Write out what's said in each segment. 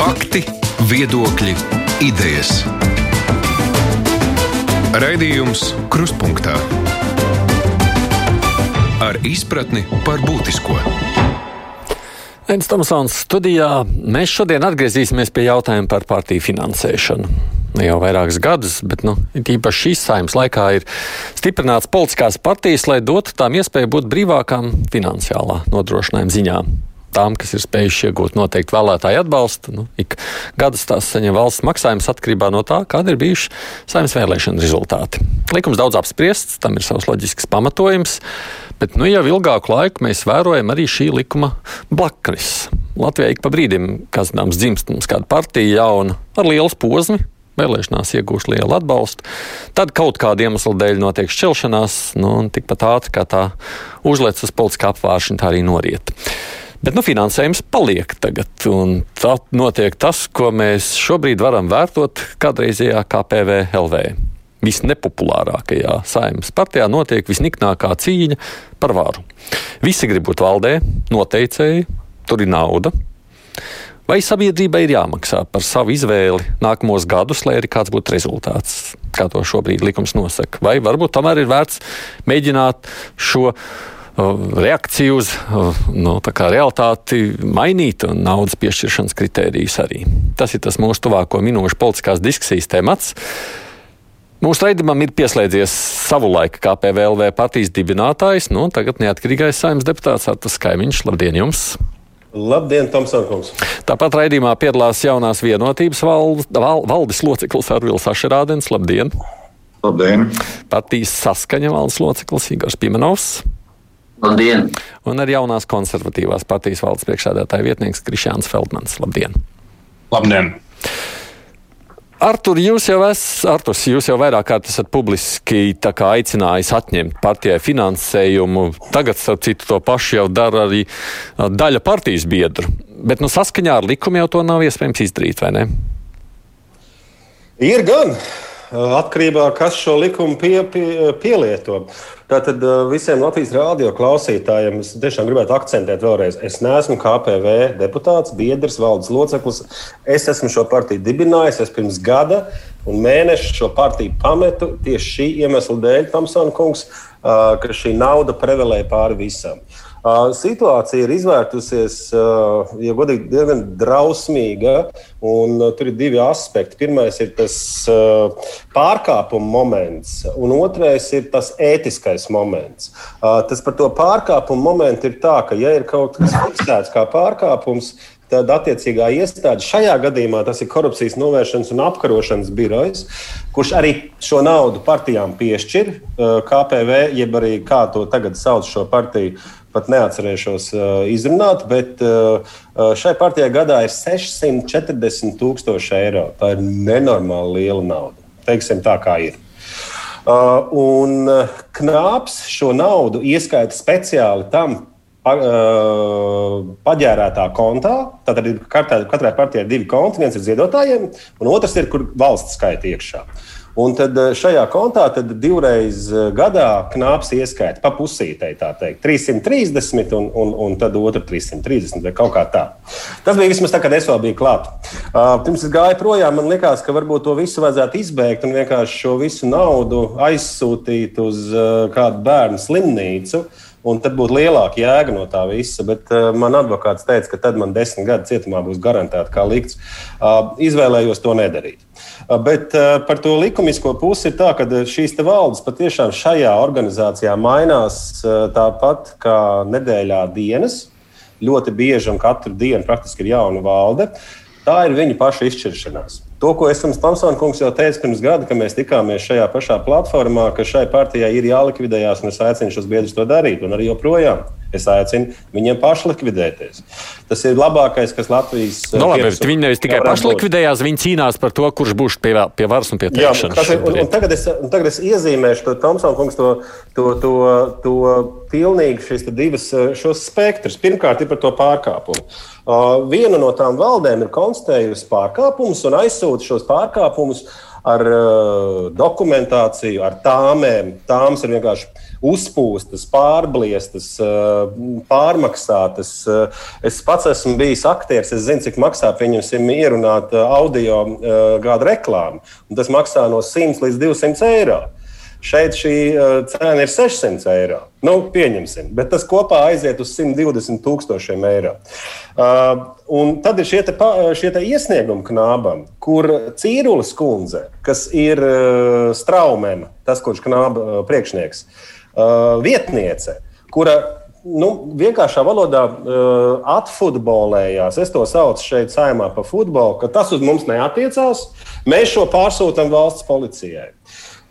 Fakti, viedokļi, idejas. Raidījums Kruspunkta ar izpratni par būtisko. Enns Tomsons studijā mēs šodien atgriezīsimies pie jautājuma par partiju finansēšanu. Ne jau vairākus gadus, bet nu, īpaši šīs saimnes laikā ir stiprināts politiskās partijas, lai dotu tām iespēju būt brīvākām finansiālā nodrošinājuma ziņā tām, kas ir spējuši iegūt noteikti vēlētāju atbalstu. Nu, ik gadus tās saņem valsts maksājumus atkarībā no tā, kāda ir bijuši saimnes vēlēšana rezultāti. Likums daudz apspriests, tam ir savs loģisks pamatojums, bet nu, jau ilgāku laiku mēs vērojam arī šī likuma blaknes. Latvijā ik pa brīdim, kas zināms, dzimst mums kāda partija jauna ar lielu posmu. Vēlēšanās iegūst lielu atbalstu. Tad kaut kāda iemesla dēļ notiek šķelšanās, nu, un tikpat ātri kā tā uzlec uz politiskā apvāršana, tā arī noriet. Bet nu, finansējums paliek tagad, tā notiek tas, ko mēs šobrīd varam vērtot kādreizējā KPV LV. Visnepopulārākajā saimnes partijā notiek visniknākā cīņa par varu. Visi grib būt valdē, noteicēji, tur ir nauda. Vai sabiedrībai ir jāmaksā par savu izvēli nākamos gadus, lai arī kāds būtu rezultāts, kā to šobrīd likums nosaka? Vai varbūt tomēr ir vērts mēģināt šo reakciju uz nu, realitāti mainīt un naudas piešķiršanas kritērijus arī. Tas ir tas mūsu tuvāko minūšu politiskās diskusijas temats. Mūsu raidījumam ir pieslēdzies savulaik kā PVLV partijas dibinātājs, nu, tagad neatkarīgais saimnes deputāts Artas Kaimiņš. Labdien jums! Labdien, Tomsons! Tāpat raidījumā piedalās jaunās vienotības valdes, val, valdes loceklis Arvils Ašerādens. Labdien! Labdien! Partijas saskaņa valdes loceklis Igors Pimenovs. Labdien! Un arī jaunās konservatīvās partijas valdes priekšsēdētāja vietnieks Krišjāns Feldmans. Labdien! Labdien! Artur, jūs jau esat, Arturs, jūs jau vairāk kārt esat publiski aicinājis atņemt partijai finansējumu. Tagad, starp citu, to pašu jau dara arī daļa partijas biedru. Bet nu, saskaņā ar likumu jau to nav iespējams izdarīt, vai ne? Ir gan. Atkarībā no tā, kas šo likumu pie, pie, pielieto. Tātad visiem Latvijas rādio klausītājiem es tiešām gribētu akcentēt vēlreiz. Es neesmu KPV deputāts, biedrs, valdes loceklis. Es esmu šo partiju dibinājis. Es pirms gada un mēneša šo partiju pametu tieši šī iemesla dēļ, Tamsona kungs, ka šī nauda prevelēja pāri visam. Situācija ir izvērtusies, ja godīgi, diezgan drausmīga. Tur ir divi aspekti. Pirmais ir tas pārkāpuma moments, un otrais ir tas ētiskais moments. Tas par to pārkāpuma momentu ir tā, ka, ja ir kaut kas fiksēts kā pārkāpums, tad attiecīgā iestāde, šajā gadījumā tas ir korupcijas novēršanas un apkarošanas birojs, kurš arī šo naudu partijām piešķir. KPV, jeb arī kā to tagad sauc šo partiju pat neatcerēšos uh, izrunāt, bet uh, šai partijai gadā ir 640 tūkstoši eiro. Tā ir nenormāli liela nauda. Teiksim tā, kā ir. Uh, un Knāps šo naudu ieskaita speciāli tam paģērētā kontā. Tātad katrai, katrai partijai ir divi konti. viens ir ziedotājiem, un otrs ir, kur valsts skaita iekšā. Uh, Un tad šajā kontā tad divreiz gadā knāps ieskaita pa pusītei, tā teikt, 330 un, un, un tad otru 330 vai kaut kā tā. Tas bija vismaz tā, kad es vēl biju klāt. Uh, pirms es gāju projām, man likās, ka varbūt to visu vajadzētu izbeigt un vienkārši šo visu naudu aizsūtīt uz uh, kādu bērnu slimnīcu. Un tad būtu lielāka jēga no tā visa. Bet uh, man advokāts teica, ka tad man desmit gadu cietumā būs garantēta kā likts. Uh, izvēlējos to nedarīt. Bet par to likumisko pusi ir tā, ka šīs valdes patiešām šajā organizācijā mainās tāpat kā nedēļā dienas. Ļoti bieži un katru dienu praktiski ir jauna valde. Tā ir viņa paša izšķiršanās. To, ko es jums, Tamsons, kungs, jau teicu pirms gada, kad mēs tikāmies šajā pašā platformā, ka šai partijai ir jālikvidējās, un es aicinu šos biedrus to darīt, un arī joprojām. Es aicinu viņiem pašlikvidēties. Tas ir labākais, kas Latvijas no, nu, labi, Viņi nevis tikai pašlikvidējās, viņi cīnās par to, kurš būs pie, pie varas un pie ir, un tagad, es, tagad es iezīmēšu to Tomsona kungs, to, to, to, to pilnīgi šīs divas šos spektrus. Pirmkārt, ir par to pārkāpumu. Uh, viena no tām valdēm ir konstatējusi pārkāpumus un aizsūta šos pārkāpumus ar uh, dokumentāciju, ar tāmēm. Tāms ir vienkārši uzpūstas, pārbliestas, uh, pārmaksātas. Uh, es pats esmu bijis aktieris, es zinu, cik maksā pieņemsim ierunāt uh, audio gādu reklāmu. Tas maksā no 100 līdz 200 eiro. Šeit šī cena ir 600 eiro. Nu, pieņemsim, bet tas kopā aiziet uz 120 tūkstošiem eiro. Uh, un tad ir šie, te, šie te iesniegumi knābam, kur Cīrulis kundze, kas ir uh, straumena, tas, kurš knāba uh, priekšnieks, uh, vietniece, kura nu, vienkāršā valodā uh, atfutbolējās. Es to saucu šeit, saimā par futbolu, ka tas uz mums neatiecās. Mēs šo pārsūtām valsts policijai.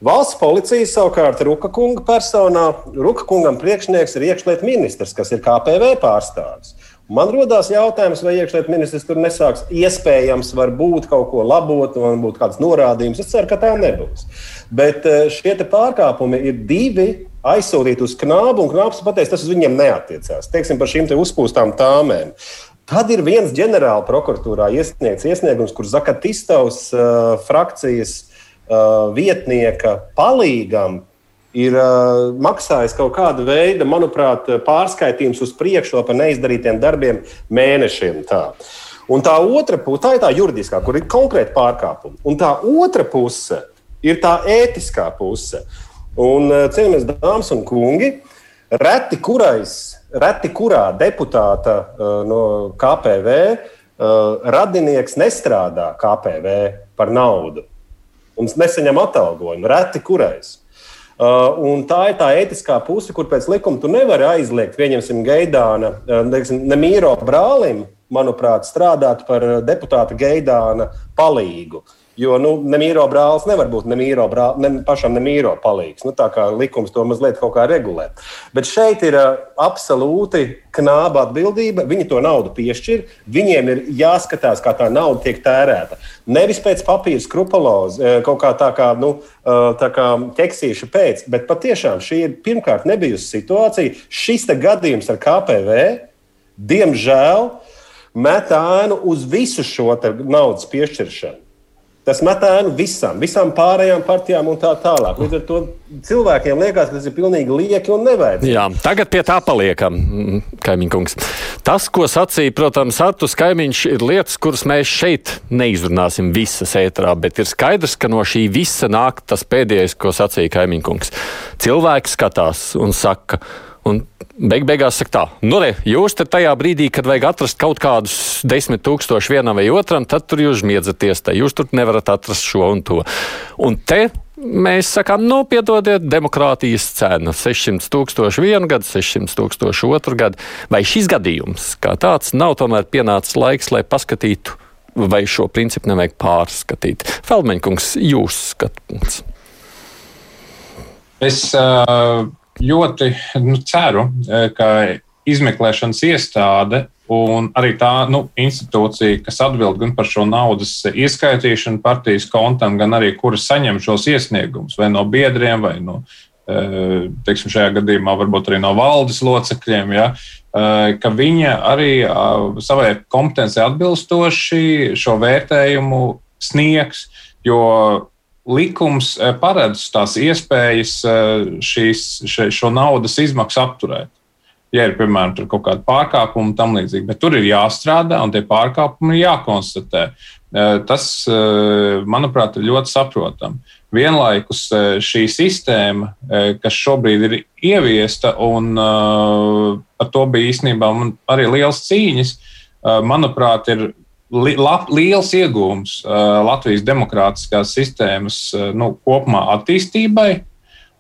Valsts policija savukārt Ruka kunga personā, Ruka kungam priekšnieks ir iekšlietu ministrs, kas ir KPV pārstāvis. Man rodas jautājums, vai iekšlietu ministrs tur nesāks iespējams, varbūt kaut ko labot, būtu kāds norādījums. Es ceru, ka tā nebūs. Bet eh, šie pārkāpumi ir divi aizsūtīti uz knābu, un knābs pateiks, tas uz viņiem neatiecās. Teiksim par šīm te uzpūstām tāmēm. Tad ir viens ģenerāla prokuratūrā iesniegts iesniegums, kur Zakatistovs uh, frakcijas uh, vietnieka palīgam ir uh, maksājis kaut kāda veida, manuprāt, pārskaitījums uz priekšu par neizdarītiem darbiem mēnešiem. Tā. Un tā otra puse, tā ir tā juridiskā, kur ir konkrēti pārkāpumi. Un tā otra puse ir tā ētiskā puse. Un, uh, cienījamies, dāmas un kungi, reti, kurais, reti kurā deputāta uh, no KPV uh, radinieks nestrādā KPV par naudu un nesaņem atalgojumu. Reti kurais. Uh, tā ir tā etiskā puse, kur pēc likuma tu nevari aizliegt, pieņemsim, Gaidāna, neksim, Nemīro brālim, manuprāt, strādāt par deputāta Gaidāna palīgu. Uh, Jo nu, nemīro brālis nevar būt nemīro brāl, ne, pašam nemīro palīgs. Nu, tā kā likums to mazliet kaut kā regulē. Bet šeit ir uh, absolūti knāba atbildība. Viņi to naudu piešķir. Viņiem ir jāskatās, kā tā nauda tiek tērēta. Nevis pēc papīra skrupulozes, kaut kā tā kā, nu, tā kā ķeksīša pēc, bet patiešām šī ir pirmkārt nebijusi situācija. Šis gadījums ar KPV, diemžēl, met ēnu uz visu šo naudas piešķiršanu. Tas met ēnu visam, visām pārējām partijām un tā tālāk. Līdz ar to cilvēkiem liekas, ka tas ir pilnīgi lieki un nevajadzīgi. Jā, tagad pie tā paliekam, mm, kaimiņkungs. Tas, ko sacīja, protams, Artus kaimiņš, ir lietas, kuras mēs šeit neizrunāsim visas ētrā, bet ir skaidrs, ka no šī visa nāk tas pēdējais, ko sacīja kaimiņkungs. Cilvēks skatās un saka, Un beig beigās saka tā, nu, re, jūs te tajā brīdī, kad vajag atrast kaut kādus desmit tūkstošus vienam vai otram, tad tur jūs miedzaties, te jūs tur nevarat atrast šo un to. Un te mēs sakām, nu, piedodiet, demokrātijas cena 600 tūkstoši vienu gadu, 600 tūkstoši otru gadu. Vai šis gadījums kā tāds nav tomēr pienācis laiks, lai paskatītu, vai šo principu nevajag pārskatīt? Feldmeņkungs, jūs skatpunkts. Es uh, ļoti nu, ceru, e, ka izmeklēšanas iestāde un arī tā nu, institūcija, kas atbild gan par šo naudas ieskaitīšanu partijas kontam, gan arī kuras saņem šos iesniegumus vai no biedriem, vai no, e, teiksim, šajā gadījumā varbūt arī no valdes locekļiem, ja, e, ka viņa arī savai kompetencijai atbilstoši šo vērtējumu sniegs. Jo likums eh, paredz tās iespējas eh, šīs, šo naudas izmaksu apturēt. Ja ir, piemēram, kaut kāda pārkāpuma un tam līdzīgi, bet tur ir jāstrādā un tie pārkāpumi ir jākonstatē. Eh, tas, manuprāt, ir ļoti saprotami. Vienlaikus šī sistēma, kas šobrīd ir ieviesta, un par to bija īstenībā arī liels cīņas, manuprāt, ir li, lab, liels iegūms uh, Latvijas demokrātiskās sistēmas uh, nu, kopumā attīstībai.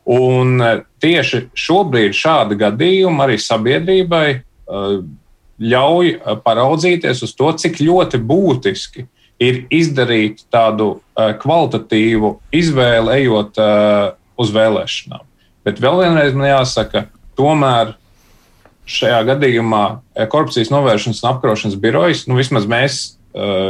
Un uh, tieši šobrīd šādi gadījumi arī sabiedrībai uh, ļauj uh, paraudzīties uz to, cik ļoti būtiski ir izdarīt tādu uh, kvalitatīvu izvēli, ejot uh, uz vēlēšanām. Bet vēl vienreiz man jāsaka, tomēr šajā gadījumā korupcijas novēršanas un apkarošanas birojas, nu vismaz mēs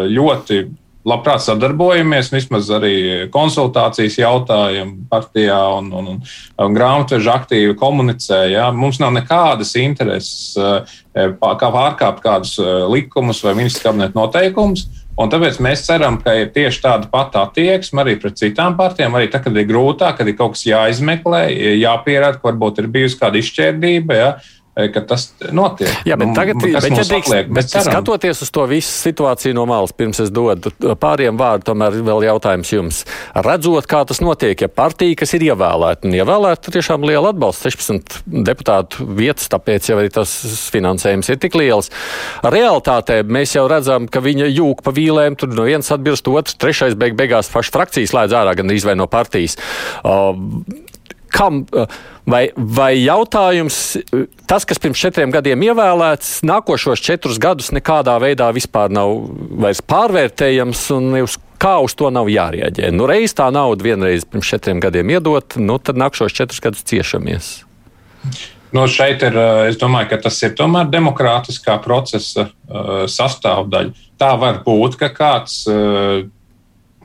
ļoti labprāt sadarbojamies, vismaz arī konsultācijas jautājumu partijā un, un, un, un grāmatveža aktīvi komunicē. Ja? Mums nav nekādas intereses, eh, kā pārkāpt kādus eh, likumus vai ministra kabineta noteikumus. Un tāpēc mēs ceram, ka ir tieši tāda pati attieksme arī pret citām partijām. Arī tad, kad ir grūtāk, kad ir kaut kas jāizmeklē, jāpierāda, ka varbūt ir bijusi kāda izšķērdība. Ja, ka tas notiek. Jā, bet nu, tagad, bet, ja drīkst, bet, bet skatoties uz to visu situāciju no malas, pirms es dodu pāriem vārdu, tomēr vēl jautājums jums. Redzot, kā tas notiek, ja partija, kas ir ievēlēta, un ievēlēta tiešām liela atbalsta, 16 deputātu vietas, tāpēc jau arī tas finansējums ir tik liels. Realtātē mēs jau redzam, ka viņa jūg pa vīlēm, tur no viens atbilst otrs, trešais beig beigās paši frakcijas lēdz ārā gan izvai no partijas. Uh, kam, vai, vai jautājums, tas, kas pirms četriem gadiem ievēlēts, nākošos četrus gadus nekādā veidā vispār nav vairs pārvērtējams un uz kā uz to nav jārieģē. Nu, reiz tā nauda vienreiz pirms četriem gadiem iedot, nu, tad nākamos četrus gadus ciešamies. Nu, šeit ir, es domāju, ka tas ir tomēr demokrātiskā procesa sastāvdaļa. Tā var būt, ka kāds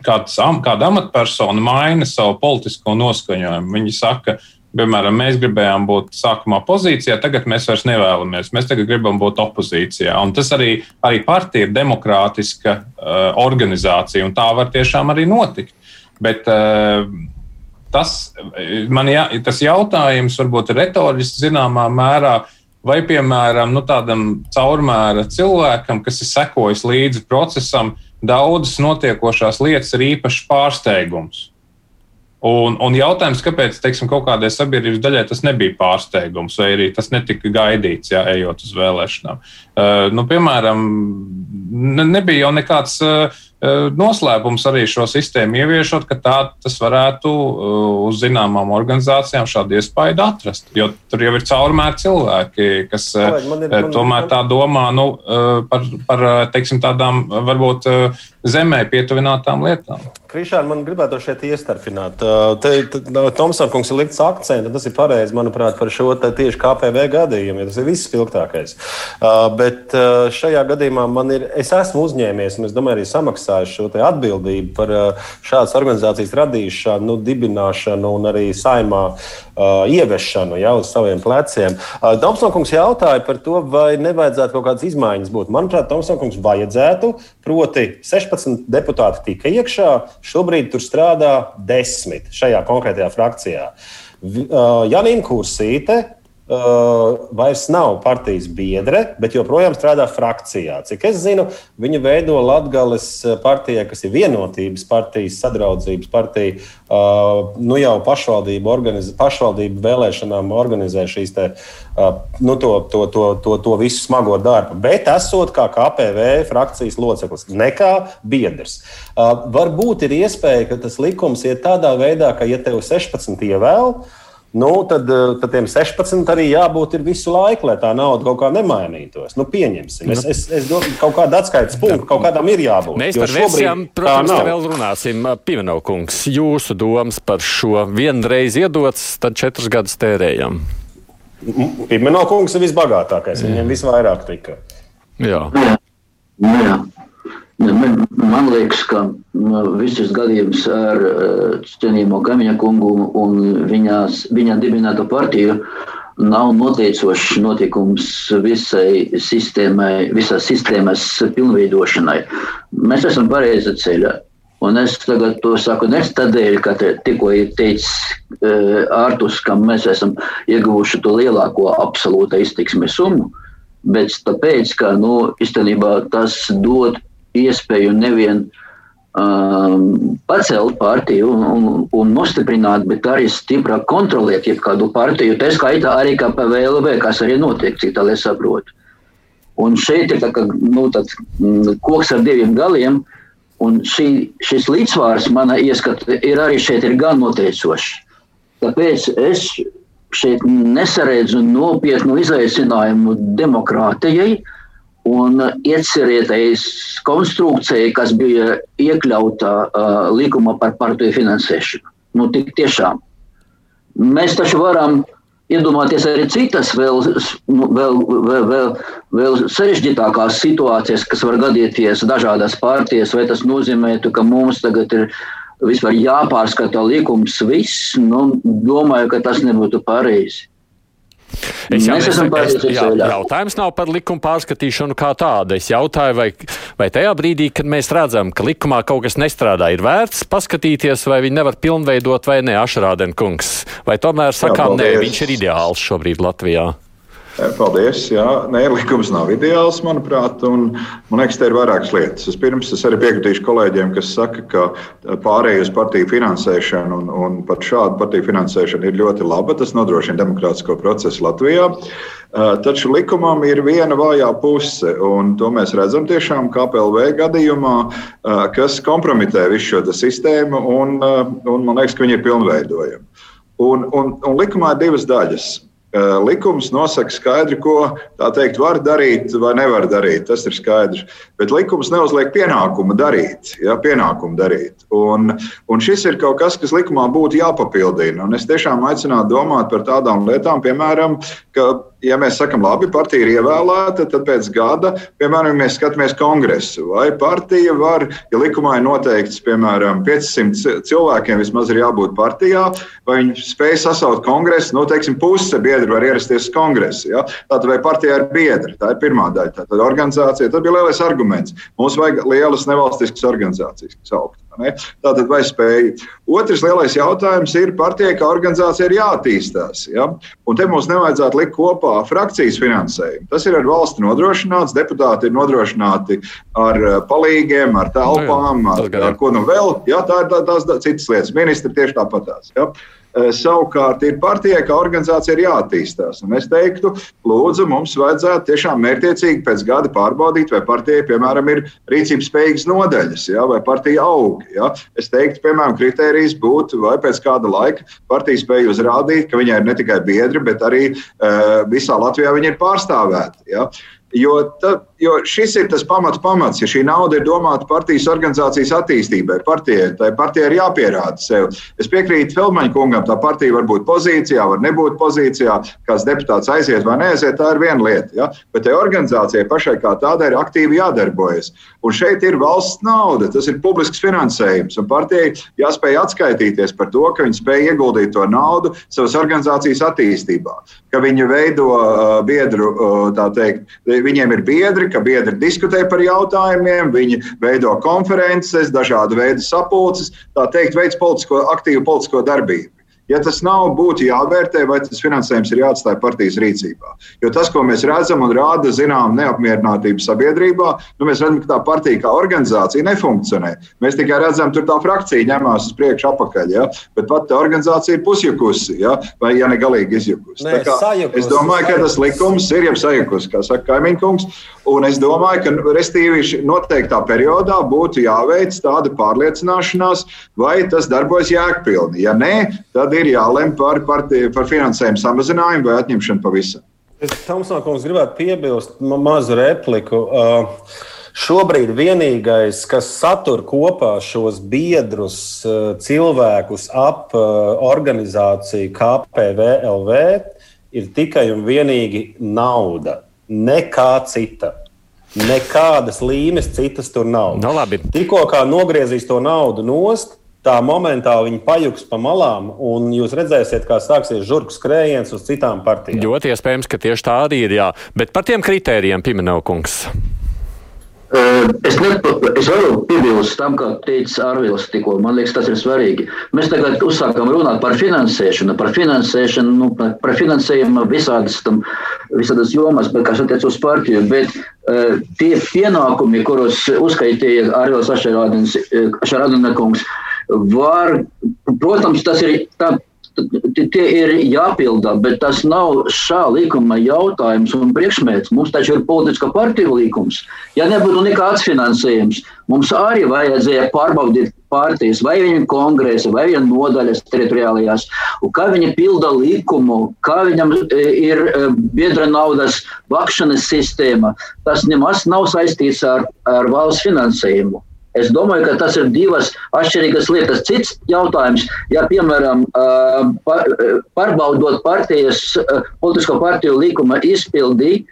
kāds, kāda amatpersona maina savu politisko noskaņojumu. Viņi saka, piemēram, mēs gribējām būt sākumā pozīcijā, tagad mēs vairs nevēlamies. Mēs tagad gribam būt opozīcijā. Un tas arī, arī partija ir demokrātiska uh, organizācija, un tā var tiešām arī notikt. Bet, uh, tas, man jā, tas jautājums varbūt ir retorisks zināmā mērā. Vai, piemēram, nu, tādam caurmēra cilvēkam, kas ir sekojis līdzi procesam, daudzas notiekošās lietas ir īpašs pārsteigums. Un, un jautājums, kāpēc teiksim, kaut kādai sabiedrības daļai tas nebija pārsteigums, vai arī tas netika gaidīts, jā, ejot uz vēlēšanām. Uh, nu, piemēram, ne, nebija jau nekāds uh, noslēpums arī šo sistēmu ieviešot, ka tā tas varētu uz zināmām organizācijām šādu iespēju atrast. Jo tur jau ir caurmēr cilvēki, kas uh, man ir, man tomēr tā domā nu, par, par teiksim, tādām varbūt zemē pietuvinātām lietām. Krišāna, man gribētu šeit iestarpināt. Te, te, Tomsons kungs ir likts akcents, tas ir pareizi, manuprāt, par šo tieši KPV gadījumu, jo tas ir viss spilgtākais. Bet šajā gadījumā man ir, es esmu uzņēmies, un es domāju, arī samaksājis šo atbildību par šādas organizācijas radīšanu, nu, dibināšanu un arī saimā uh, ieviešanu jau uz saviem pleciem. Uh, Tomsons jautāja par to, vai nevajadzētu kaut kādas izmaiņas būt. Manuprāt, Tomsons vajadzētu, proti, 16 deputāti tika iekšā. Šobrīd tur strādā desmit šajā konkrētajā frakcijā. Janīna Kursīte Uh, vairs nav partijas biedre, bet joprojām strādā frakcijā. Cik es zinu, viņa veido Latvijas partijai, kas ir vienotības partijas, sadraudzības partija, uh, nu jau pašvaldību, organiz, pašvaldību vēlēšanām organizē šīs te, uh, nu to, to, to, to, to visu smago darbu. Bet esot kā KPV frakcijas loceklis, nekā biedrs. Uh, varbūt ir iespēja, ka tas likums iet tādā veidā, ka, ja tev 16 ievēl, nu, tad, eh, tad tiem 16 arī jābūt visu laiku, lai tā nauda kaut kā nemainītos. Nu, pieņemsim. Es, es, es domāju, ka kaut kāda atskaites punkta kaut kādam ir jābūt. Mēs par versijām, protams, te vēl runāsim. Pimenaukungs, jūsu domas par šo vienreiz iedots, tad četrus gadus tērējam. Pimenaukungs ir visbagātākais, viņam visvairāk tika. Jā. Jā. Jā. Man, man liekas, ka nu, visus gadījumus ar eh, cienījamo Kamiņa kungu un viņās, viņa dibināto partiju nav noteicošs notikums visai sistēmai, visās sistēmas pilnveidošanai. Mēs esam pareiza ceļā. Un es tagad to saku ne tādēļ, ka te, tikko ir teicis uh, Ārtus, ka mēs esam ieguvuši to lielāko absolūta iztiksmes summu, bet tāpēc, ka nu, īstenībā tas dod iespēju nevien um, pacelt partiju un, un, un nostiprināt, bet arī stiprāk kontrolēt jebkādu partiju. Tā skaitā arī kā PVLV, kas arī notiek, cik tālu es saprotu. Un šeit ir tā, ka, nu, tad, mm, koks ar diviem galiem, un šī, šis līdzsvars manā ieskatā ir arī šeit ir gan noteicošs. Tāpēc es šeit nesaredzu nopietnu izaicinājumu demokrātijai, uh, un iecerētais konstrukcija, kas bija iekļauta uh, likumā par partiju finansēšanu. Nu, tik tiešām. Mēs taču varam iedomāties arī citas vēl, nu, vēl, vēl, vēl, vēl sarežģītākās situācijas, kas var gadīties dažādās partijas, vai tas nozīmē, ka mums tagad ir vispār jāpārskata likums viss. Nu, domāju, ka tas nebūtu pareizi. Es jau nesaku, jā, jautājums nav par likuma pārskatīšanu kā tādu. Es jautāju, vai, vai tajā brīdī, kad mēs redzam, ka likumā kaut kas nestrādā, ir vērts paskatīties, vai viņi nevar pilnveidot vai ne, Ašrādena kungs. Vai tomēr sakām, nē, viņš ir ideāls šobrīd Latvijā? Paldies. Jā, nē, likums nav ideāls, manuprāt. Un, man liekas, te ir vairākas lietas. Vispirms es arī piekritīšu kolēģiem, kas saka, ka pārējai uz partiju finansēšanu un, un pat šādu partiju finansēšanu ir ļoti laba. Tas nodrošina demokrātisko procesu Latvijā. Taču likumam ir viena vājā puse, un to mēs redzam tiešām KPLV gadījumā, kas kompromitē visu šo sistēmu, un, un man liekas, ka viņi ir pilnveidojami. Un, un, un likumā ir divas daļas. Likums nosaka skaidri, ko tā teikt, var darīt vai nevar darīt. Tas ir skaidrs. Bet likums neuzliek pienākumu darīt. Ja, pienākumu darīt. Un, un šis ir kaut kas, kas likumā būtu jāpapildina. Un es tiešām aicinātu domāt par tādām lietām, piemēram, ka ja mēs sakām, labi, partija ir ievēlēta, tad pēc gada, piemēram, mēs skatāmies kongresu. Vai partija var, ja likumā ir noteikts, piemēram, 500 cilvēkiem vismaz ir jābūt partijā, vai viņi spēj sasaukt kongresu, nu, teiksim, puse biedri var ierasties uz kongresu. Ja? Tātad, vai partija ir biedri? Tā ir pirmā daļa. Tātad organizācija, tas bija lielais arguments. Mums vajag lielas nevalstiskas organizācijas, kas augtu. Tātad, vai spēja? Otrs lielais jautājums ir partijai, kā organizācija ir jāattīstās. Ja? Un te mums nevajadzētu likt kopā frakcijas finansējumu. Tas ir ar valsti nodrošināts, deputāti ir nodrošināti ar eh, palīgiem, ar telpām, nu ar, ar ko nu vēl. Ja? Tā ir tā, tās citas lietas. Ministri tieši tāpatās. Ja? Eh, savukārt ir partijai, kā organizācija ir jāattīstās. Un es teiktu, lūdzu, mums vajadzētu tiešām mērķiecīgi pēc gada pārbaudīt, vai partijai, piemēram, ir rīcības spējīgas nodaļas, ja, vai partija aug. Ja. Es teiktu, piemēram, kritērijs būtu, vai pēc kāda laika partija spēja uzrādīt, ka viņai ir ne tikai biedri, bet arī uh, visā Latvijā viņi ir pārstāvēti. Ja. Jo, ta, jo šis ir tas pamats, pamats. Ja šī nauda ir domāta partijas organizācijas attīstībai, partijai, tai partijai ir jāpierāda sev. Es piekrītu Feldmaņa kungam, tā partija var būt pozīcijā, var nebūt pozīcijā, kāds deputāts aiziet vai neaiziet, tā ir viena lieta. Ja? Bet tai organizācijai pašai kā tādai ir aktīvi jādarbojas. Un šeit ir valsts nauda, tas ir publisks finansējums. Un partijai jāspēj atskaitīties par to, ka viņi spēj ieguldīt to naudu savas organizācijas attīstībā, ka viņi veido uh, biedru, uh, tā teikt, viņiem ir biedri, ka biedri diskutē par jautājumiem, viņi veido konferences, dažādu veidu sapulces, tā teikt, veids politisko, aktīvu politisko darbību. Ja tas nav, būtu jāvērtē, vai tas finansējums ir jāatstāj partijas rīcībā. Jo tas, ko mēs redzam un rāda zinām neapmierinātību sabiedrībā, nu mēs redzam, ka tā partija kā organizācija nefunkcionē. Mēs tikai redzam, tur tā frakcija ņemās uz priekšu apakaļ, ja? bet pat tā organizācija ir pusjukusi, ja? vai ja ne galīgi izjukusi. Nē, kā, sajukus, es domāju, ka tas likums ir jau sajukus, kā saka kaimiņkungs, un es domāju, ka restīvi noteiktā periodā būtu jāveic tāda pārliecināšanās, vai tas darbojas jēgpilni. Ja nē, tad ir jālem par, par, par finansējumu samazinājumu vai atņemšanu pavisam. Tomsons gribētu piebilst mazu repliku. Uh, Šobrīd vienīgais, kas satur kopā šos biedrus uh, cilvēkus ap uh, organizāciju KPVLV, ir tikai un vienīgi nauda. Nekā cita. Nekādas līmes citas tur nav. No, nu, labi. Tikko kā nogriezīs to naudu nost, tā momentā viņi pajuks pa malām, un jūs redzēsiet, kā sāksies žurku skrējiens uz citām partijām. Ļoti iespējams, ka tieši tā arī ir. Jā. Bet par tiem kritērijiem, Pimenaukungs. Es, ne, es varu piebilst tam, kā teica Arvils tikko. Man liekas, tas ir svarīgi. Mēs tagad uzsākam runāt par finansēšanu, par finansēšanu, nu, par finansējumu visādas, tam, visādas jomas, bet, kas attiec uz partiju. Bet uh, tie pienākumi, kurus uzskaitīja Arvils Ašarādina kungs, uh, var, protams, tas ir tā. Tie ir jāpilda, bet tas nav šā likuma jautājums un priekšmērķis. Mums taču ir politiska partiju likums. Ja nebūtu nekāds finansējums, mums arī vajadzēja pārbaudīt partijas, vai viņa kongresa, vai viņa nodaļas teritoriālajās, kā viņa pilda likumu, kā viņam e, ir e, biedra naudas vakšanas sistēma. Tas nemaz nav saistīts ar, ar valsts finansējumu. Es domāju, ka tas ir divas atšķirīgas lietas. Cits jautājums, ja piemēram pārbaudot partijas, politisko partiju līkuma izpildi,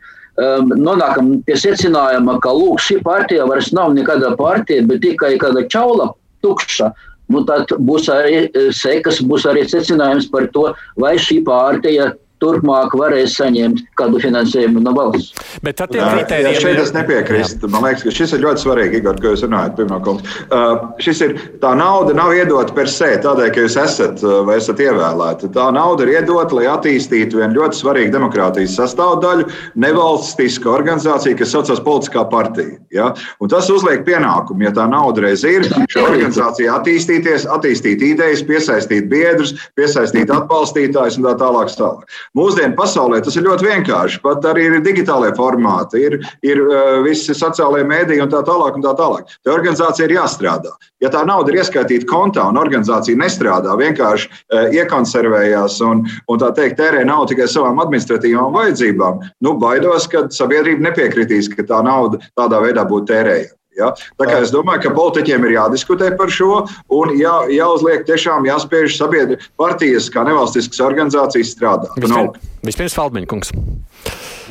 nonākam pie secinājuma, ka lūk, šī partija vairs nav nekāda partija, bet tikai kāda čaula tukša. Nu, tad būs arī sekas, būs arī secinājums par to, vai šī partija turpmāk varēs saņemt kādu finansējumu no valsts. Bet tad tie kriteriji. Šeit es nepiekrīstu. Man liekas, ka šis ir ļoti svarīgi, Igor, ko jūs runājat. Pirmkārt, uh, šis ir tā nauda nav iedota per se tādēļ, ka jūs esat uh, vai esat ievēlēti. Tā nauda ir iedota, lai attīstītu vienu ļoti svarīgu demokrātijas sastāvdaļu, nevalstisku organizāciju, kas saucas politiskā partija. Ja? Un tas uzliek pienākumu, ja tā nauda reiz ir, šī organizācija attīstīties, attīstīt idejas, piesaistīt biedrus, piesaistīt atbalstītājus un tā tālāk. tālāk. Mūsdienu pasaulē tas ir ļoti vienkārši. Pat arī ir digitālajie formāti, ir, ir uh, visi sociālajie mēdīji un tā tālāk. Un tā tālāk. Tā organizācija ir jāstrādā. Ja tā nauda ir ieskaitīta kontā un organizācija nestrādā, vienkārši uh, iekonservējās un, un tā teikt, tērē naudu tikai savām administratīvām vajadzībām, nu, baidos, ka sabiedrība nepiekritīs, ka tā nauda tādā veidā būtu tērējama. Ja? Tā kā es domāju, ka politiķiem ir jādiskutē par šo un jā, jāuzliek tiešām jāspiež sabiedrības partijas kā nevalstiskas organizācijas strādāt. Vispirms, vispirms Falmeņkungs.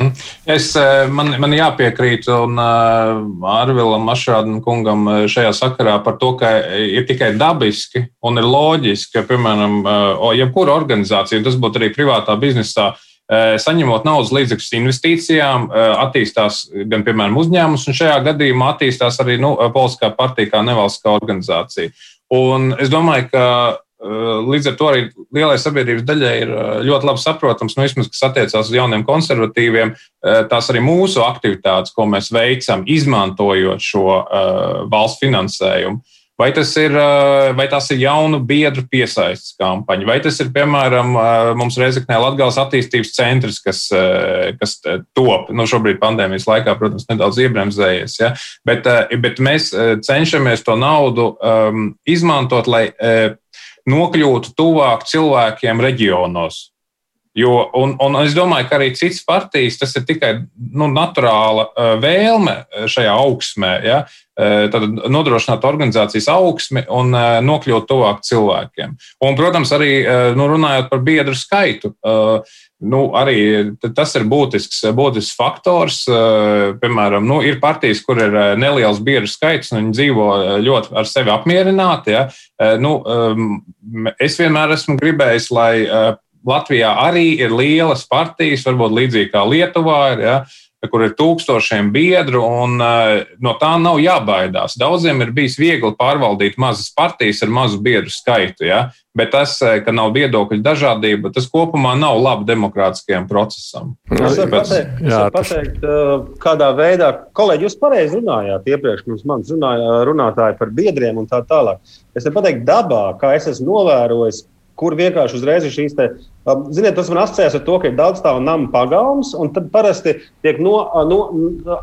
Mhm. Es, eh, man, man jāpiekrīt un uh, Arvilam Mašādam kungam eh, šajā sakarā par to, ka ir tikai dabiski un ir loģiski, ka, piemēram, jebkura organizācija, tas būtu arī privātā biznesā, uh, saņemot naudas līdzekļus investīcijām, attīstās gan, piemēram, uzņēmums, un šajā gadījumā attīstās arī nu, Polskā partija kā nevalstiskā organizācija. Un es domāju, ka līdz ar to arī lielai sabiedrības daļai ir ļoti labi saprotams, nu, vismaz, kas attiecās uz jauniem konservatīviem, tās arī mūsu aktivitātes, ko mēs veicam, izmantojot šo valsts finansējumu. Vai tas ir, vai tas ir jaunu biedru piesaistes kampaņa, vai tas ir, piemēram, mums Reizeknē Latgales attīstības centrs, kas, kas top, nu šobrīd pandēmijas laikā, protams, nedaudz iebremzējies, ja? bet, bet mēs cenšamies to naudu um, izmantot, lai nokļūtu tuvāk cilvēkiem reģionos. Jo, un, un es domāju, ka arī citas partijas tas ir tikai nu, naturāla uh, vēlme šajā augsmē. Ja? Uh, tad nodrošināt organizācijas augsmi un nokļūt tuvāk cilvēkiem. Un, protams, arī nu, runājot par biedru skaitu, nu, arī tas ir būtisks, būtisks faktors. Piemēram, nu, ir partijas, kur ir neliels biedru skaits, un viņi dzīvo ļoti ar sevi apmierināti. Ja? Nu, es vienmēr esmu gribējis, lai Latvijā arī ir lielas partijas, varbūt līdzīgi kā Lietuvā ir. Ja, kur ir tūkstošiem biedru, un uh, no tā nav jābaidās. Daudziem ir bijis viegli pārvaldīt mazas partijas ar mazu biedru skaitu, ja? bet tas, eh, ka nav viedokļu dažādība, tas kopumā nav labi demokrātiskajam procesam. Es varu pateikt, es varu pateikt uh, kādā veidā, kolēģi, jūs pareizi runājāt iepriekš, mums manis runātāji par biedriem un tā tālāk. Es varu pateikt, dabā, kā es esmu novērojis, kur vienkārši uzreiz ir šīs. Te, um, ziniet, tas man asociējas ar to, ka ir daudz tādu namu pagalms, un tad parasti tiek no, no,